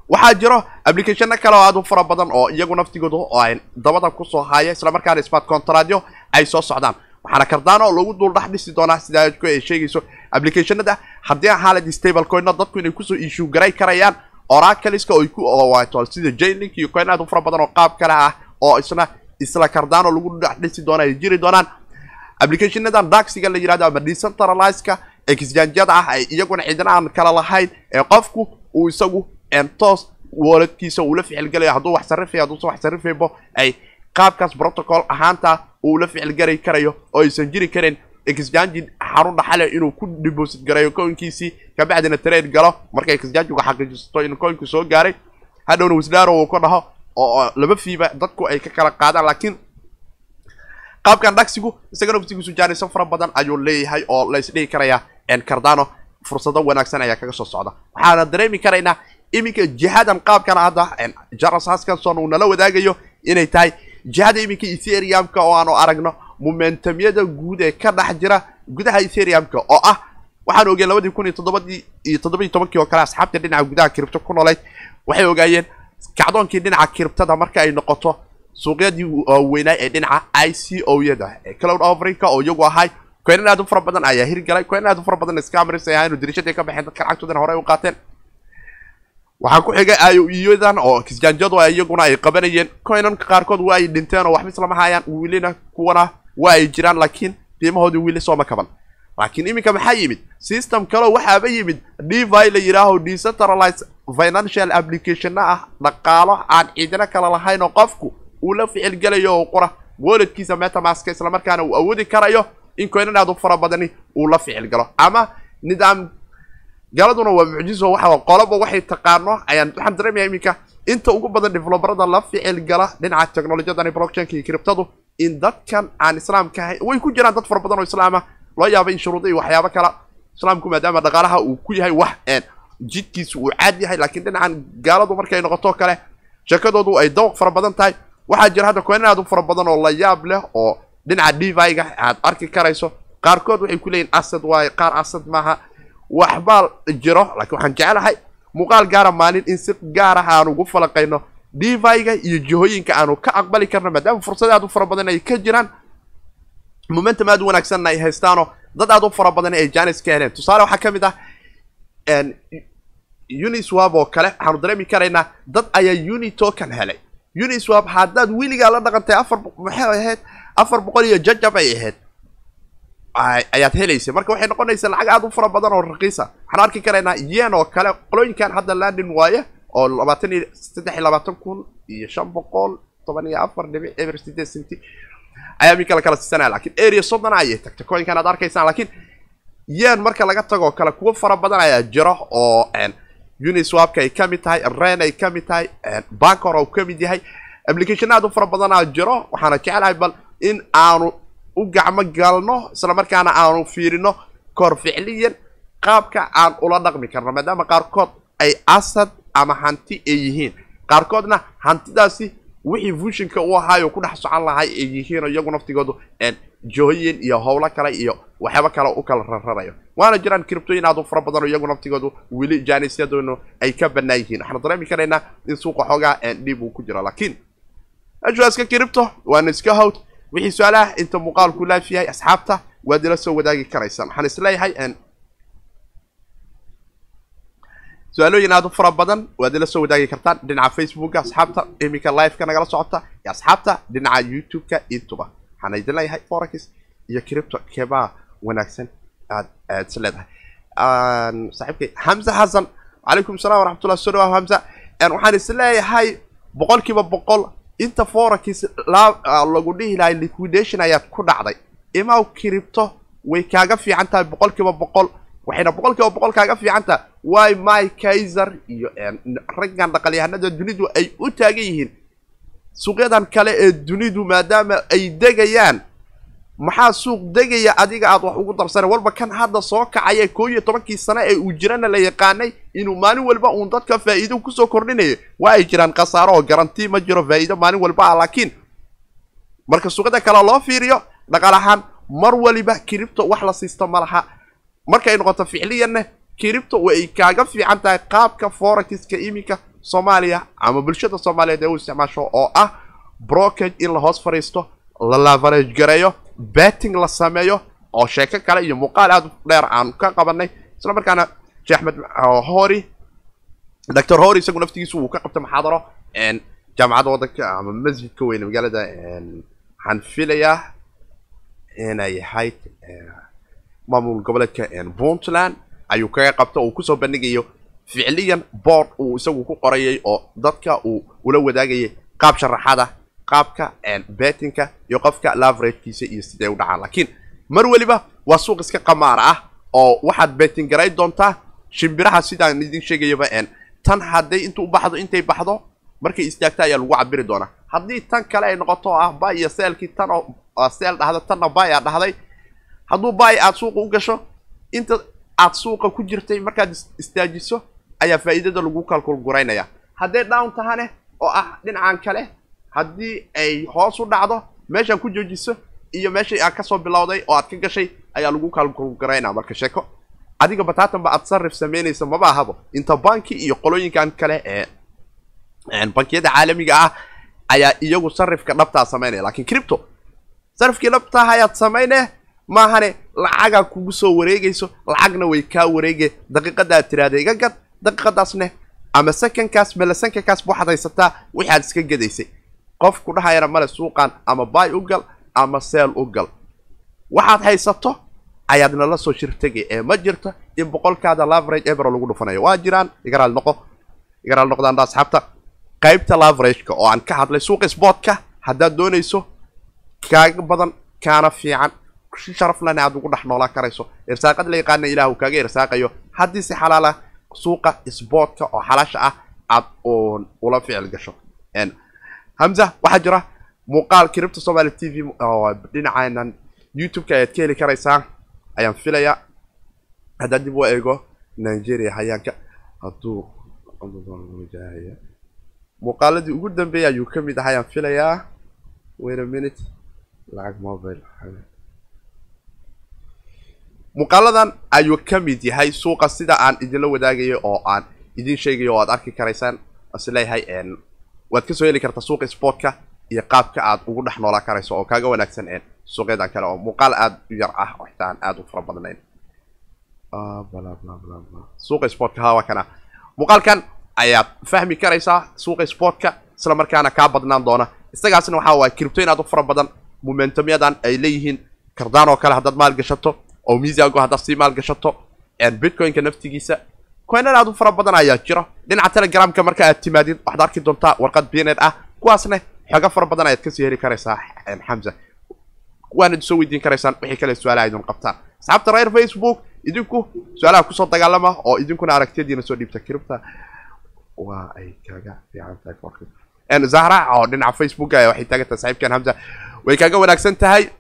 waxaa jiro applicationno kale oo aad u fara badan oo iyagu naftigoodu oo ay dabada ku soo haaya islamarkaana smart contractyo ay soo socdaan waxaana cardano lagu dul dhex dhisi doonaa sidaa ay sheegayso applicationada. Haddii xaalad stable coinna dadku inay ku soo issue garay karayaan oracleska oo ay ku wato sida jailink iyo coin aad u fara badan oo qaab kale ah oo isna isla cardano lagu dhex dhisi doona ay jiri doonaan. Applicationadan daxiga la yihahdo ama decentralizeka exjanjada ah ay iyaguna cidina aan kala lahayn ee qofku uu isagu toos walladkiisa uula ficilgalayo hadduu wax sarrifayo hadduusan wax sarrifaybo ay qaabkaas protocol ahaanta uu la ficilgari karayo oo aysan jiri karin exjangi xarun dhaxale inuu ku deposit garayo coinkiisii kabacdina trade galo. Markay exjangigu xaqiijisato in coinku soo gaaray hadhowna wisdaro uu ka dhaho oo laba fiiba dadku ay ka kala qaadaan laakiin qaabkan dhaksigu isaga naftigiisu jaaniso fara badan ayuu leeyahay oo la isdhigi karaya cardano fursado wanaagsan ayaa kaga soo socda. Waxaana dareemi karaynaa iminka jihadan qaabkana hadda jaras haskanson uu nala wadaagayo inay tahay jihada iminka etheriumka oo aanu aragno momentumyada guud ee ka dhex jira gudaha etheriumka oo ah waxaan ogeen labadii kun iyo toddobadii iyo toddobiyi tobankii oo kale asxaabta dhinaca gudaha kiribto ku noolayd waxay ogaayeen kacdoonkii dhinaca kiribtada marka ay noqoto suuqyadii waaweynaa ee dhinaca i c o yada ee cloud offerinka oo iyagu ahay. Coinan aad u fara badan ayaa hirgalay coinan aad u fara badan scamers ay ahayn oo dirishadii ka baxeen dadka lacagtoodana horey u qaateen waxaa ku xigay iyadan oo kisjaanjadu iyaguna ay qabanayeen. Coinanka qaarkood waa ay dhinteen oo waxba islama hayaan. Wiilina kuwana waa ay jiraan laakiin qiimahoodii wiili sooma kaban. Laakiin iminka maxaa yimid? System kaleo waxaaba yimid. Devi la yidhaaho decentralize financial applicationna ah. Dhaqaalo aan ciidina kala lahayn oo qofku uu la ficilgelayo oo qura. Walletkiisa metamaska islamarkaana uu awoodi karayo in coinan aad u fara badani uu la ficil galo. Ama nidaam galaduna waa mucjiso waxa qoloba waxay taqaano ayaan waxaan dareemaya iminka inta ugu badan develoberada la ficil gala dhinaca technolojiyadani blockchainka iyo criptadu in dadkan aan islaamka ahayn way ku jiraan dad fara badan oo islaama loo yaaba in shuruuda iyo waxyaabo kala islaamku maadaama dhaqaalaha uu ku yahay wax jidkiisu uu caad yahay laakiin dhinacan gaaladu markay noqoto kale sheekadoodu ay dawq fara badan tahay. Waxaa jira hadda coinan aad u fara badan oo la yaab leh oo dhinaca deviga aad arki karayso qaarkood waxay ku leeyihiin asad waaye qaar asad maaha waxbaa jiro laakiin waxaan jecelahay muuqaal gaara maalin in si gaar ah aanu ugu falaqayno deviga iyo jihooyinka aanu ka aqbali karno maadaama fursad aad u fara badan ay ka jiraan. Momentum aad u wanaagsanna ay haystaanoo dad aad u fara badan ay janis ka heleen. Tusaale waxaa ka mid ah uniswab oo kale waxaanu dareemi karaynaa dad ayaa uni token helay. Uniswap haddaad weligaa la dhaqantay afar maxay ahayd? Afar boqol iyo jajab ay ahayd ayaad helaysa. Marka waxay noqonaysaa lacag aada u fara badan oo raqiisa. Waxaan arki karaynaa yen oo kale qolooyinkan hadda landin waaye oo labaatan iyo saddex iyo labaatan kun iyo shan boqol toban iyo afar dhibic eber sideed centi ayaa min kale kala siisanaya laakiin area soddon ayay tagtay coinkan aad arkaysaan lakiin yen marka laga tagoo kale kuwo fara badan ayaa jiro oo uniswapka ay ka mid tahay ren ay ka mid tahay bancor uu ka mid yahay. Application aad u fara badanaa jiro waxaana jeclahay bal in aanu u gacmo galno isla markaana aanu fiirino kor ficliyan qaabka aan ula dhaqmi karno maadaama qaarkood ay asad ama hanti ay yihiin. Qaarkoodna hantidaasi wixii fushinka u ahaayo ku dhex socon lahay ay yihiin oo iyagu naftigoodu jooyin iyo howlo kale iyo waxyaaba kale u kala rararayo. Waana jiraan criptoyin aad u fara badan oo iyagu naftigoodu weli janisyadoonu ay ka banaan yihiin. Waxaanu dareemi karaynaa in suuqa xoogaa dhib uu ku jiro laakiin ajuaska cripto waana iska hawd wixii su'aalaha inta muuqaalku laaf yahay asxaabta waad ila soo wadaagi karaysaan waxaan is leeyahay su'aalooyin aad u fara badan waad ila soo wadaagi kartaan. Dhinaca facebooka asxaabta iminka liveka nagala socota iyo asxaabta dhinaca youtube-ka intuba waxaana idin leeyahay forex iyo cripto keebaa wanaagsan aad aad is saaxiibkay hamza xasan calaykum assalam waraxmatullah soo dhawaah hamza waxaan is leeyahay boqol kiiba boqol inta forex lagu dhihi lahay liquidation ayaad ku dhacday. Imaw cripto way kaaga fiican tahay boqol kiiba boqol waxayna boqol kiiba boqol kaaga fiican tahay. Wy my kaiser? Iyo raggan dhaqalyahanada dunidu ay u taagan yihiin. Suuqyadan kale ee dunidu maadaama ay degayaan maxaa suuq degaya adiga aad wax ugu darsanay walba kan hadda soo kacaya koo iyo tobankii sano ee uu jirana la yaqaanay inuu maalin walba uun dadka faa'iido ku soo kordhinayo waa ay jiraan khasaaro oo garanti ma jiro faa'iido maalin walba ah laakiin marka suuqyada kale loo fiiriyo dhaqaal ahaan mar waliba kiribto wax la siisto ma laha. Markay noqoto ficliyanna kiribto way kaaga fiican tahay qaabka forexka iminka soomaaliya ama bulshada soomaaliyeed ee u isticmaasho oo ah brokage in la hoos fadhiisto la lavarage gareeyo betting la sameeyo oo sheeko kale iyo muuqaal aada dheer aan ka qabanay isla markaana sheekh axmed hori doctor hori isagu naftigiisu wuu ka qabtay maxaadaro jaamacadda waddanka ama masjidka weyne magaalada waxaan filayaa inay ahayd maamul goboleedka puntland ayuu kaga qabta uu ku soo bandhigayo. Ficliyan board uu isagu ku qorayay oo dadka uu ula wadaagayay qaab sharaxada qaabka bettinka iyo qofka laveragekiisa iyo sidee u dhacaan. Laakiin mar weliba waa suuq iska qamaara ah oo waxaad betting garay doontaa shimbiraha sidaan idin sheegayaba tan hadday intu u baxdo intay baxdo markay istaagta ayaa lagu cabiri doonaa. Haddii tan kale ay noqoto oo ah bay iyo seelkii tan oo seel dhahda tanna bay aa dhahday. Hadduu bay aad suuqa u gasho inta aad suuqa ku jirtay markaad istaajiso ayaa faa'iidada lagu kalkulguraynaya hadday down tahane oo ah dhinacan kale haddii ay hoos u dhacdo meeshaan ku joojiso iyo meeshai aad ka soo bilowday oo aad ka gashay ayaa lagu kalkulguraynaya marka sheeko adiga bataatanba aad sarif samaynaysa maba ahabo inta banki iyo qolooyinkan kale ee bankiyada caalamiga ah ayaa iyagu sarifka dhabtaa samaynaya. Lakin cripto sarifkii dhabtaah ayaad samayne maahane lacagaa kugu soo wareegayso lacagna way kaa wareege. Daqiiqada aad tiraahda iga gad daqiiqadaasne ama sekankaas mala waxaad haysataa waxaad iska gadaysay qofku dhahayana male suuqan ama bay u gal ama seel u gal. Waxaad haysato ayaadna la soo shirtagay ee ma jirto in boqolkaada laverage ebro lagu dhufanayo. Waa jiraan igaraal noqo igaraal noqdaanda asxaabta qaybta laverageka oo aan ka hadlay suuqa sportka haddaad doonayso kaaga badan kaana fiican. Si sharaf lana aad ugu dhex noolaan karayso. Irsaaqad la yaqaana ilah uu kaaga irsaaqayo. Haddii si xalaala suuqa sportka oo xalaasha ah aad ula ficil gasho hamza waxaa jira muuqaal kiribta somaali t v oo dhinacaanan youtube-ka ayaad ka heli karaysaa ayaan filayaa. Haddaad dib u eego nigeria hayaanka. Hadduu muuqaaladii ugu dambeeyay ayuu ka mid ahaa ayaan filayaa. Wait a minute. Lacag mobile. Muuqaaladan ayuu ka mid yahay suuqa sida aan idinla wadaagayo oo aan idin sheegayo oo aad arki karaysaan. Is leeyahay waad ka soo heli kartaa suuqa sportka iyo qaabka aad ugu dhex noolaan karayso oo kaaga wanaagsan suuqyadan kale oo muuqaal aada u yar ah oo xitaa aan aada u fara badnayn. Suuqa sportka hawa kana. Muuqaalkan ayaad fahmi karaysaa suuqa sportka isla markaana kaa badnaan doona. Isagaasna waxaa waaye kiribtooyin aad u fara badan momentumyadan ay leeyihiin kardaan oo kale haddaad maalgashato oo misago haddaad sii maalgashato bitcoinka naftigiisa coinan aad u fara badan ayaa jira dhinaca telegramka marka aad timaadid waxaad arki doontaa warqad binet ah. Kuwaasna xooga fara badan ayaad ka sii heli karaysaa xamza waanad soo weydiin karaysaan wixii kale su'aalaha idin qabtaan asxaabta reer facebook idinku su'aalaha ku soo dagaalama oo idinkuna aragtiyadiina soo dhiibta. Kiribta waa ay kaga fiican tahay zahra oo dhinaca facebook waxay taagan tahay. Saaxiibkan hamza way kaaga wanaagsan tahay.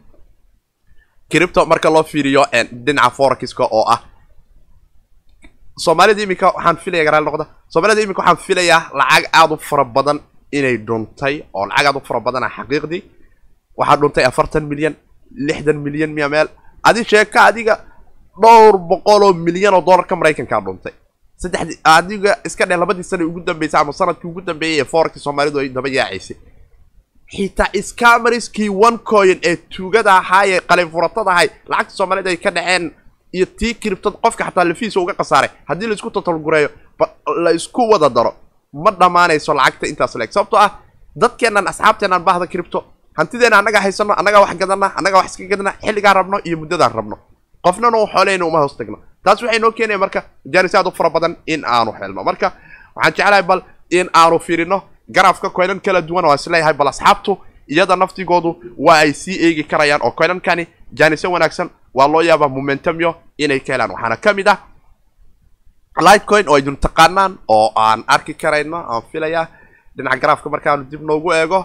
Kiribto marka loo fiiriyo dhinaca forexiska oo ah soomaalida iminka waxaan filaya garaal noqda. Soomaalida iminka waxaan filayaa lacag aada u fara badan inay dhuntay oo lacag aada u fara badan ah xaqiiqdii. Waxaa dhuntay afartan milyan lixdan milyan miya meel. Adi sheeka adiga dhowr boqol oo milyan oo dollarka maraykankaa dhuntay. Saddexdi adiga iska dheh labadii sana ugu dambeysay ama sannadkii ugu dambeeyay ee foorkii soomaalidu ay daba yaacaysay. Xitaa scamariskii one coin ee tuugada ahaa ee qalinfuratada ahay lacagta soomaalida ay ka dhaceen iyo tii kiribtad qofka xataa lafiisa uga khasaaray haddii la isku totalgureeyo la isku wada daro ma dhammaanayso lacagta intaas leeg sababtoo ah dadkeennan asxaabteennan baahda kiribto hantideena annaga haysano annagaa wax gadana annagaa wax iska gadana xilligaan rabno iyo muddadaan rabno. Qofnana u xooleyna uma hoos tagno. Taas waxay noo keenaya marka jaanis aad u fara badan in aanu helno marka waxaan jeclahay bal in aanu fiirino garaafka coinan kala duwan oo is leeyahay bal asxaabtu iyada naftigoodu waa ay sii eegi karayaan oo coinankani jaanisyo wanaagsan waa loo yaabaa momentumyo inay ka helaan waxaana ka mid ah lightcoin oo aydun taqaanaan oo aan arki karayno aan filayaa dhinaca garaafka markaanu dib noogu eego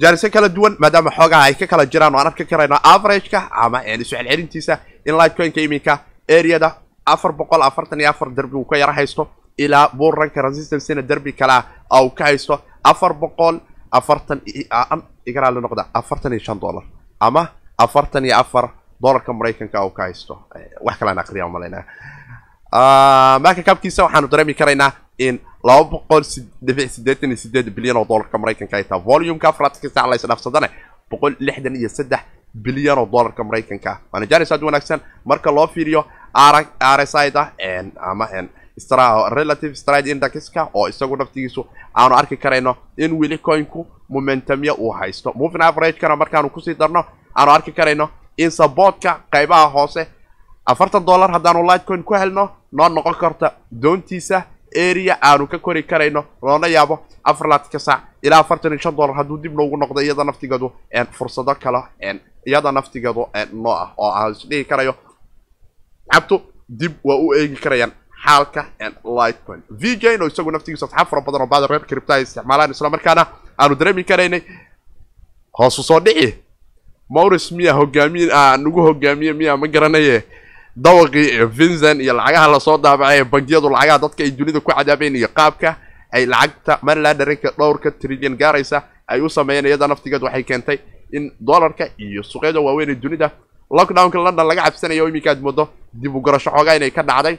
jaanisyo kala duwan maadaama xoogaha ay ka kala jiraan oo aan arki karayno averageka ama isu celcelintiisa in lightcoinka iminka areada afar boqol afartan iyo afar derbi uu ka yaro haysto ilaa buurranka resistancena derbi kalea uu ka haysto afar boqol afartan igaraal noqda afartan iyo shan dollar ama afartan iyo afar dollarka maraykanka uu ka haysto. Wax kalaan aqriya malaynaa marka kabkiisa waxaanu dareemi karaynaa in laba boqol dhibic sideetan iyo sideed bilyan oo dollarka maraykanka ay taha volumeka afraadka sac la isdhaafsadane boqol lixdan iyo saddex bilyan oo dollarka maraykanka. Waana jaanis aad wanaagsan. Marka loo fiiriyo r s i da ama relative stride indexka oo isagu naftigiisu aanu arki karayno in weli coinku momentumya uu haysto. Moving averagekana markaanu ku sii darno aanu arki karayno in saboodka qaybaha hoose. Afartan dollar haddaanu lightcoin ku helno noo noqon karta doontiisa area aanu ka kori karayno loona yaabo afar laatanka saac ilaa afartan iyo shan dollar. Hadduu dib noogu noqdo iyada naftigeedu fursado kale iyada naftigeedu noo ah oo aan isdhihi karayo. Cabtu dib waa u eegi karayaan xaalka lightcoin v jn oo isagu naftigiisa asxaab fara badan oo baada reer cripta ay isticmaalaan islamarkaana aanu dareemi karaynay hoosu soo dhici maurice miya hogaamiye nagu hogaamiye miya ma garanaye? Dawaqii vincent iyo lacagaha la soo daabacay ee bangiyadu lacagaha dadka ay dunida ku cadaabeen iyo qaabka ay lacagta maryland dhowrka trilyan gaaraysa ay u sameeyeen iyada naftigeed waxay keentay in dollarka iyo suuqyada waaweyn ee dunida lockdownka london laga cabsanayo iminka aad moodo dib u garasho xoogaa inay ka dhacday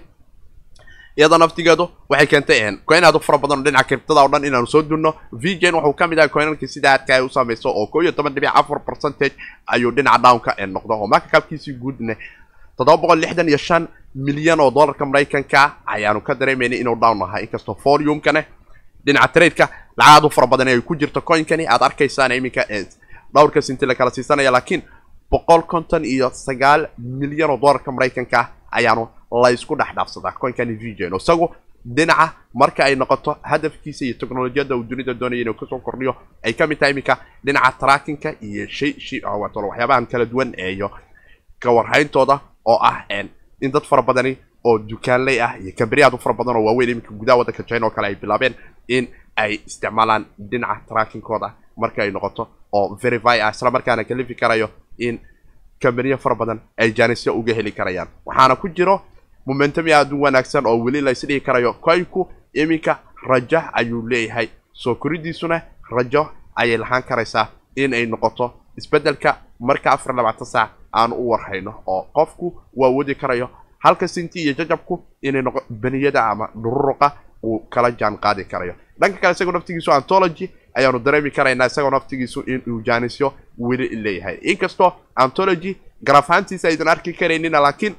iyada naftigeedu waxay keentay coin aad u fara badan oo dhinaca kiribtada o dhan inaanu soo dunno. Vjn wuxuu ka mid ahay coinalkii sida aadka ay u samayso oo koo iyo toban dhibic afar percentage ayuu dhinaca downka noqdo. Oo marka kaabkiisii guudne toddoba boqol lixdan iyo shan milyan oo dollarka maraykanka ayaanu ka dareemaynay inuu down ahaa. Inkastoo foriumkane dhinaca tradeka lacag aad u fara badan ay ku jirto coinkani. Aad arkaysaan iminka dhowrka sinti la kala siisanaya laakiin boqol konton iyo sagaal milyan oo dollarka maraykanka ayaanu la isku dhex dhaafsadaa coinkani vjn isagu dhinaca marka ay noqoto hadafkiisa iyo technolojiyadda uu dunida doonaya inuu ka soo kordhiyo ay ka mid tahay iminka dhinaca trackinka iyo shay shi waxyaabahan kala duwan iyo kawarhayntooda oo ah in dad fara badani oo dukaanley ah iyo kamberi aad u fara badan oo waaweyn iminka gudaha waddanka china oo kale ay bilaabeen in ay isticmaalaan dhinaca trackingkooda marka ay noqoto oo verify ah isla markaana kalifi karayo in kambaniyo fara badan ay jaanisyo uga heli karayaan. Waxaana ku jiro momentum aad u wanaagsan oo weli la isdhihi karayo. Coinku iminka rajo ayuu leeyahay. Soo koridiisuna rajo ayay lahaan karaysaa in ay noqoto. Isbeddelka marka afar labaatan saac aanu u warhayno oo qofku waa wadi karayo. Halka sinti iyo jajabku inay noqo beniyada ama dhururuqa uu kala jaan qaadi karayo. Dhanka kale isagoo naftigiisu antology ayaanu dareemi karaynaa isagoo naftigiisu inuu jaanisyo weli leeyahay. Inkastoo antology garafaantiisa aydan arki karaynina laakiin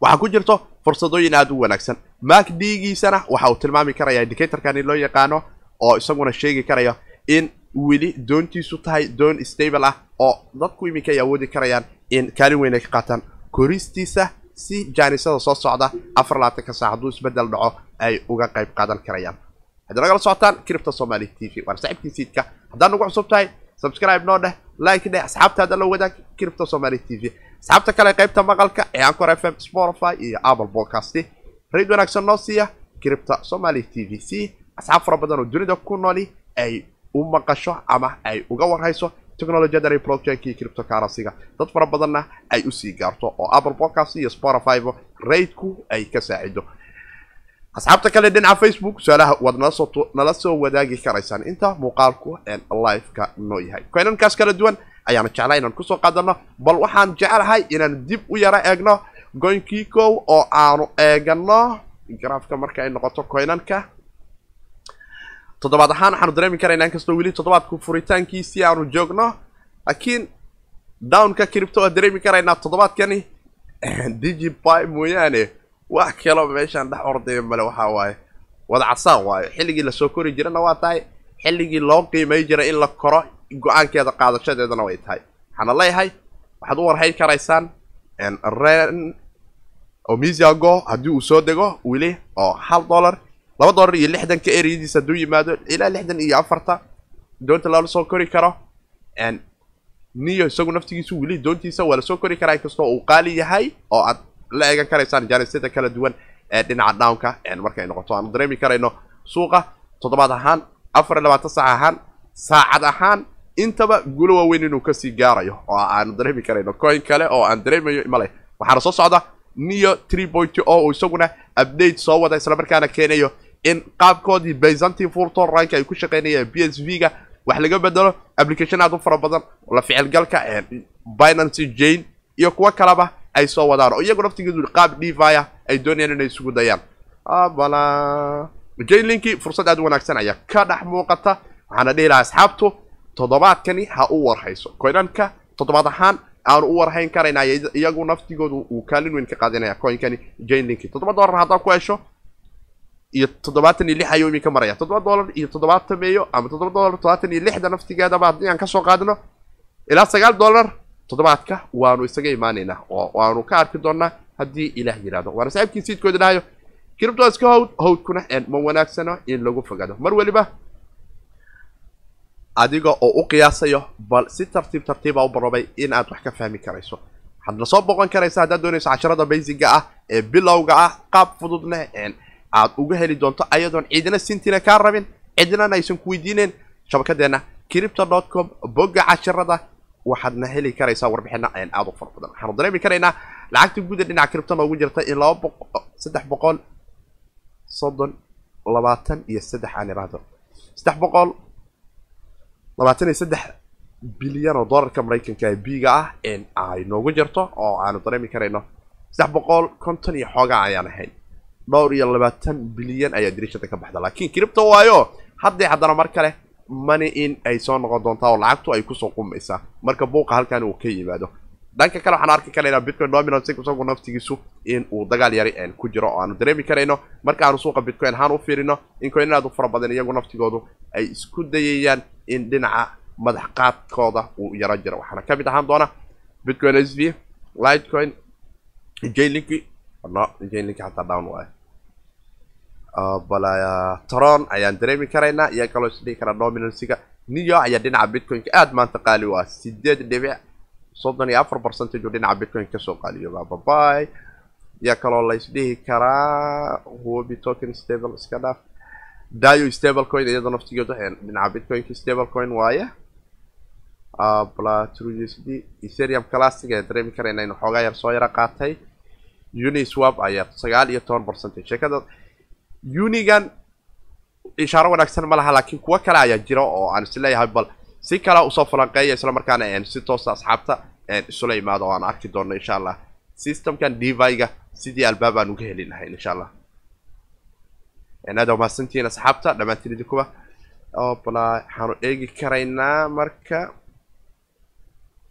waxaa ku jirto fursadooyin aada u wanaagsan. Mark d-giisana waxa uu tilmaami karaya indicatorkani loo yaqaano oo isaguna sheegi karaya in weli doontiisu tahay doon stable ah oo dadku iminka ay awoodi karayaan in kaalin weyn ay ka qaataan. Koristiisa si jaanisada soo socda afar labaatanka saac hadduu isbeddel dhaco ay uga qayb qaadan karayaan. Haddii nagala socotaan cripta somali t v. Waana saaxiibkii siidka haddaad nagu cusub tahay subscribe noo dheh like dheh asxaabtaada la wadaag cripta somali t v asxaabta kale qaybta maqalka ee ancor f m spotify iyo apple podcast raid wanaagsan noo siiya cripta somali t v si asxaab fara badan oo dunida ku nooli ay u maqasho ama ay uga warhayso technologiyada iyo cryptocurrency-ga dad fara badanna ay u sii gaarto oo apple podcast iyo spotify raidku ay ka saacido. Asxaabta kale dhinaca facebook su'aalaha waad nala soo wadaagi karaysaan. Inta muuqaalku live-ka noo yahay. Koynankaas kala duwan ayaana jeclaa inaan ku soo qaadano bal waxaan jeclahay inaan dib u yaro eegno goynkikow oo aanu eegano graafka marka ay noqoto koynanka. Toddobaad ahaan waxaanu dareemi karaynaa inkastoo weli toddobaadku furitaankiisii aanu joogno laakiin downka cripto waa dareemi karaynaa toddobaadkani. Digiby mooyaane wax kaloo meeshaan dhex ordaya male waxaa waaye. Wadacasaan waayo xilligii la soo kori jirana waa tahay. Xilligii loo qiimay jiray in la koro go'aankeeda qaadashadeedana way tahay. Waxaana leeyahay waxaad u warhayn karaysaan ren omisiago haddii uu soo dego weli oo hal dollar laba dollar iyo lixdanka ereyadiisa hadduu yimaado ilaa lixdan iyo afarta doonta lala soo kori karo. Niyo isagu naftigiisu weli doontiisa waa la soo kori karaa inkastoo uu qaali yahay oo aad la eegan karaysaan janisyada kala duwan ee dhinaca downka markay noqoto aanu dareemi karayno suuqa toddobaad ahaan afar iyo labaatan saac ahaan saacad ahaan intaba gulo waaweyn inuu ka sii gaarayo oo aanu dareemi karayno coin kale oo aan dareemayo male waxaana soo socda neo tree point o uu isaguna update soo wada islamarkaana keenayo in qaabkoodii byzantin fulton rank ay ku shaqeynayaan b s v ga wax laga bedelo application aad u fara badan la ficilgalka binancy jane iyo kuwo kaleba ay soo wadaan oo iyagu naftigeedu qaab devia ay doonayaan inay isugu dayaan. Bala jane linki fursad aad u wanaagsan ayaa ka dhex muuqata waxaana dhihi lahaa asxaabtu toddobaadkani ha u warhayso. Koynanka toddobaad ahaan aanu u warhayn karayna iyagu naftigoodu uu kaalin weyn ka qaadanaya coinkani jane linki toddoba dollar haddaa ku hesho iyo toddobaatan iyo lix ayuu iminka maraya. Toddoba dollar iyo toddobaatan meeyo ama toddoba dollar toddobaatan iyo lixda naftigeedaba haddii aan ka soo qaadno ilaa sagaal dollar toddobaadka waanu isaga imaanaynaa oo waanu ka arki doonaa haddii ilaah yidhahdo waana saaxiibkii siidkooda dhahayo cripto iska howd howdkuna ma wanaagsano in lagu fogaado. Mar weliba adiga oo u qiyaasayo bal si tartiib tartiiba u barobay in aad wax ka fahmi karayso. Waxaad la soo boqon karaysa haddaad doonayso casharada basiga ah ee bilowga ah qaab fududna aad uga heli doonto ayadoon cidina sintina kaa rabin cidinana aysan ku weydiineen. Shabakadeena cripto dot com bogga casharada waxaadna heli karaysaa warbixina aad u fara badan. Waxaanu dareemi karaynaa lacagta guuda dhinaca cripto noogu jirta in laba boq saddex boqol soddon labaatan iyo saddex aan iraahdo. Saddex boqol labaatan iyo saddex bilyan oo dollarka maraykanka ee biga ah ay noogu jirto oo aanu dareemi karayno saddex boqol konton iyo xoogaa ayaan ahayn. Dhowr iyo labaatan bilyan ayaa dirishada ka baxda laakiin cripto waayo haddii haddana mar kale mani in ay soo noqon doontaa oo lacagtu ay ku soo qumaysaa marka buuqa halkan uu ka yimaado. Dhanka kale waxaan arki karaynaa bitcoin dominance isagu naftigiisu in uu dagaal yari ku jiro oo aanu dareemi karayno. Marka aanu suuqa bitcoin ahaan u fiirino in u fara badan iyagu naftigoodu ay isku dayayaan in dhinaca madax qaadkooda uu yaro jiro. Waxaana ka mid ahaan doona bitcoin s v lightcoin jlinki no jlinki hataa down waayo bala tron ayaan dareemi karaynaa iyo kaloo isdhihi karaa dominancyga neo ayaa dhinaca bitcoinka aada maanta qaali u ah. Sideed dhibic soddon iyo afar percentage uu dhinaca bitcoin ka soo qaaliyo bababay yaa kaloo la isdhihi karaa. Huobi token stable iska dhaaf dio stable coin iyadoo naftigeedu dhinaca bitcoinka stable coin waaye blatruusd ethereum classic ayaan dareemi karaynaa inu xoogaa yar soo yaro qaatay uniswap ayaa sagaal iyo toban percentage. Sheekada unigan ishaaro wanaagsan ma laha laakiin kuwo kale ayaa jira oo aan is leeyahay bal si kale u soo falanqeeya isla markaana si toosa asxaabta isula imaado oo aan arki doono insha allah systemkan deviga sidii albaab aan uga heli lahayn insha allah aada umahadsantihiin asxaabta dhammaantiin idinkuba bala waxaanu eegi karaynaa marka.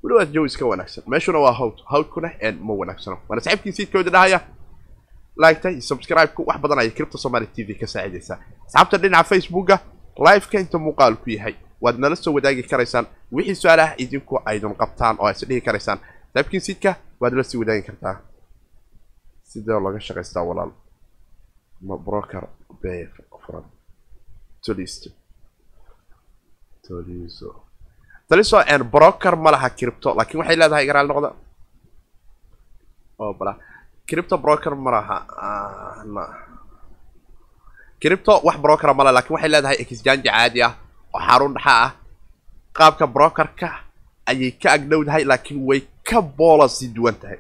Welibaad jawi iska wanaagsan. Meeshuna waa hawd hawdkuna ma wanaagsano waana saxiibkii siidkooda dhahaya like-ta iyo subscribe-ku wax badan ayay cripto somali t v ka saacidaysaa. Asxaabta dhinaca facebooka liveka inta muuqaal ku yahay. Waad nala soo wadaagi karaysaan. Wixii su'aalaha idinku aydun qabtaan oo is dhihi karaysaan. Saabkiin sidka waad la sii wadaagi kartaa. Sidee looga shaqaystaa walaal ma broker bay furan tolisto toliso toliso n broker ma laha cripto laakiin waxay leedahay garaal noqda. Oo bala. Cripto broker ma laha cripto wax broker ma laha laakiin waxay leedahay exchange caadi ah oo xarun dhaxa ah. Qaabka brokerka ayay ka agdhowdahay laakiin way ka boolacy duwan tahay.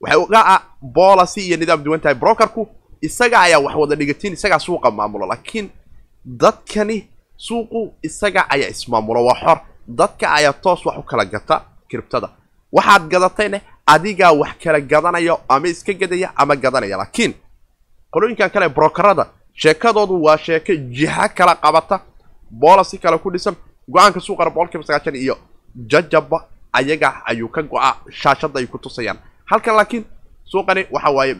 Waxay uga boolacy iyo nidaam duwan tahay brokerku isaga ayaa wax wada dhigatiin isagaa suuqa maamulo laakiin dadkani suuqu isaga ayaa ismaamulo waa xor. Dadka ayaa toos wax u kala gata criptada waxaad gadatayne adigaa wax kala gadanayo ama iska gadaya ama gadanaya. Laakiin qolooyinkan kale brokerada sheekadoodu waa sheeko jiha kala qabata boolacy kale ku dhisan go'aanka suuqana boqolkiiba sagaashan iyo jajaba ayaga ayuu ka go-a shaashada ay ku tusayaan. Halkan laakiin suuqani waxa waaye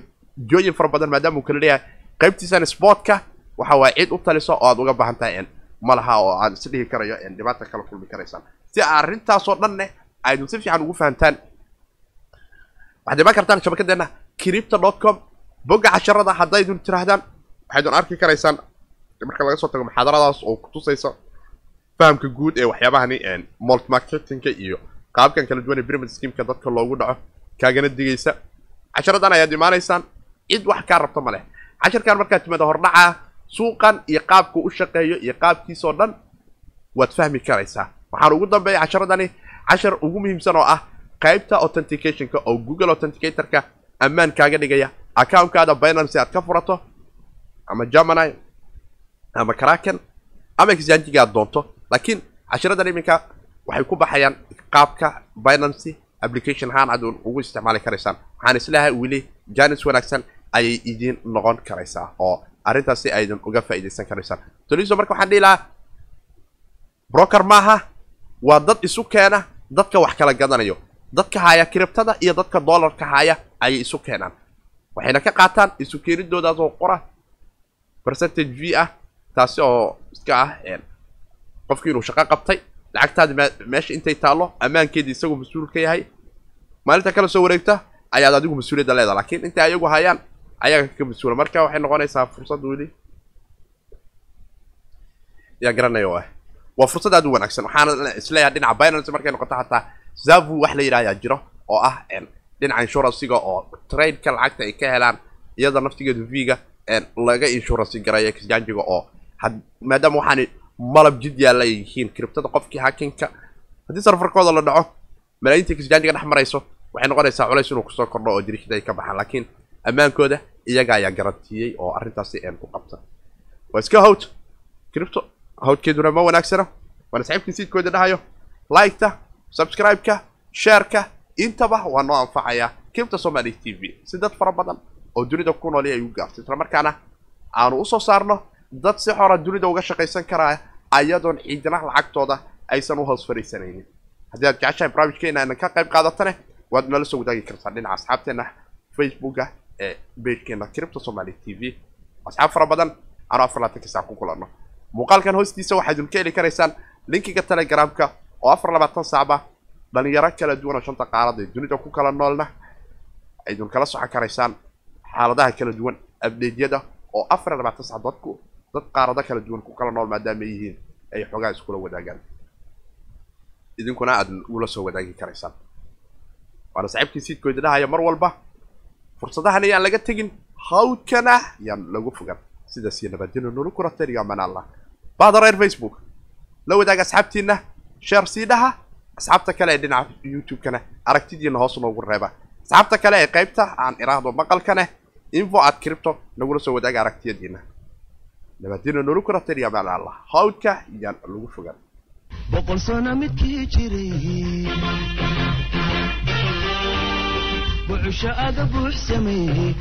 jooyin fara badan maadaama uu kala leeyahay. Qaybtiisan sportka waxa waaye cid u taliso oo aad uga baahan tahay ma laha oo aan is dhihi karayo dhibaata kala kulmi karaysaan si arrintaasoo dhanne aydun si fiican ugu fahantaan. Waxaad imaan kartaan shabakadeena cripto dot com bogga casharada haddaydun tiraahdaan waxaydun arki karaysaan. Marka laga soo tago muxaadaradaas oo kutusaysa fahamka guud ee waxyaabahani molt marketingka iyo qaabkan kala duwan ee pyramid schemeka dadka loogu dhaco kaagana digaysa. Casharadan ayaad imaanaysaan cid wax kaa rabto ma leh. Casharkan markaad timaada hordhaca suuqan iyo qaabka u shaqeeyo iyo qaabkiisoo dhan waad fahmi karaysaa. Waxaan ugu dambeeya casharadani cashar ugu muhiimsan oo ah qaybta authenticationka oo google authenticatorka ammaan kaaga dhigaya accounkaada binance aad ka furato ama germany ama kraken ama exangiga aad doonto. Laakiin cashiradan iminka waxay ku baxayaan qaabka binancy application ahaan aad ugu isticmaali karaysaan. Waxaan isleehay weli janis wanaagsan ayay idiin noqon karaysaa oo arrintaasi aydan uga faa'iidaysan karaysaan toliso marka waxaan dhihi lahaa broker maaha waa dad isu keena dadka wax kala gadanayo. Dadka haya criptada iyo dadka dollarka haya ayay isu keenaan. Waxayna ka qaataan isu keenidoodaas oo qora percentage v ah taasi oo iska ah qofkii inuu shaqo qabtay lacagtaadi meesha intay taallo ammaankeedii isagoo mas'uul ka yahay. Maalinta kala soo wareegta ayaad adigu mas'uuliyadda leedaha lakiin intay ayagu hayaan ayaga ka mas'uula. Marka waxay noqonaysaa fursad weli. Yaa garanayo ah waa fursad aad u wanaagsan. Waxaana is leeyahay dhinaca binance markay noqoto xataa zavu wax la yidhahyaa jiro oo ah dhinaca inshuransiga oo tradeka lacagta ay ka helaan iyada naftigeedu v-ga laga inshuransi garayo exjangiga oo maadaama waxaani malab jid yaalla ay yihiin criptada qofkii hakinka haddii sarfarkooda la dhaco malaayiinta exjangiga dhex marayso waxay noqonaysaa culays inuu ku soo kordho oo dirishada ay ka baxaan. Laakiin ammaankooda iyaga ayaa garantiiyey oo arrintaasi een ku qabta waa iska hawd cripto hawdkeeduna ma wanaagsana waana saxiibkii siidkooda dhahayo. Liketa subscribe-ka shareka intaba waa noo anfacayaa cripto somaly t v si dad fara badan oo dunida ku nooli ay u gaarto. Isla markaana aanu u soo saarno dad si xora dunida uga shaqaysan karaa ayadoon ciidina lacagtooda aysan u hoos fariisanaynin haddii aad jeceshahay barnaamijkeena inan ka qayb qaadatane waad nala soo wadaagi kartaa dhinaca asxaabteena facebooka ee bagekeena cripto somaly t v. Asxaab fara badan aanu afar labaatanka saac ku kulanno muuqaalkan hoostiisa waxaad idin ka heli karaysaan linkiga telegramka oo afar labaatan saacba dhalinyaro kala duwan oo shanta qaarada ee dunida ku kala noolna aydun kala socon karaysaan xaaladaha kala duwan abdeedyada oo afar labaatan sac dadku dad qaarado kala duwan ku kala nool maadaama yihiin ay xoogaa iskula wadaagaan idinkuna aad ula soo wadaagi karaysaan waana saxiibkii siidkooda dhahaya mar walba fursadahan ayaan laga tegin hawdkana yaan lagu fogan sidaas iyo nabadgelo nolu kurateriga manalla bahda reer facebook. La wadaaga asxaabtiina sheer sii dhaha asxaabta kale ee dhinaca youtube-kana aragtidiina hoos noogu reeba. Asxaabta kale ee qaybta aan iraahdo maqalkane info at cripto nagula soo wadaaga aragtiyadiina nabadgelo nolu kurateriga manalla hawdka yaan lagu fogan boqol sano midkii jiray wuxusha aga buux sameeyey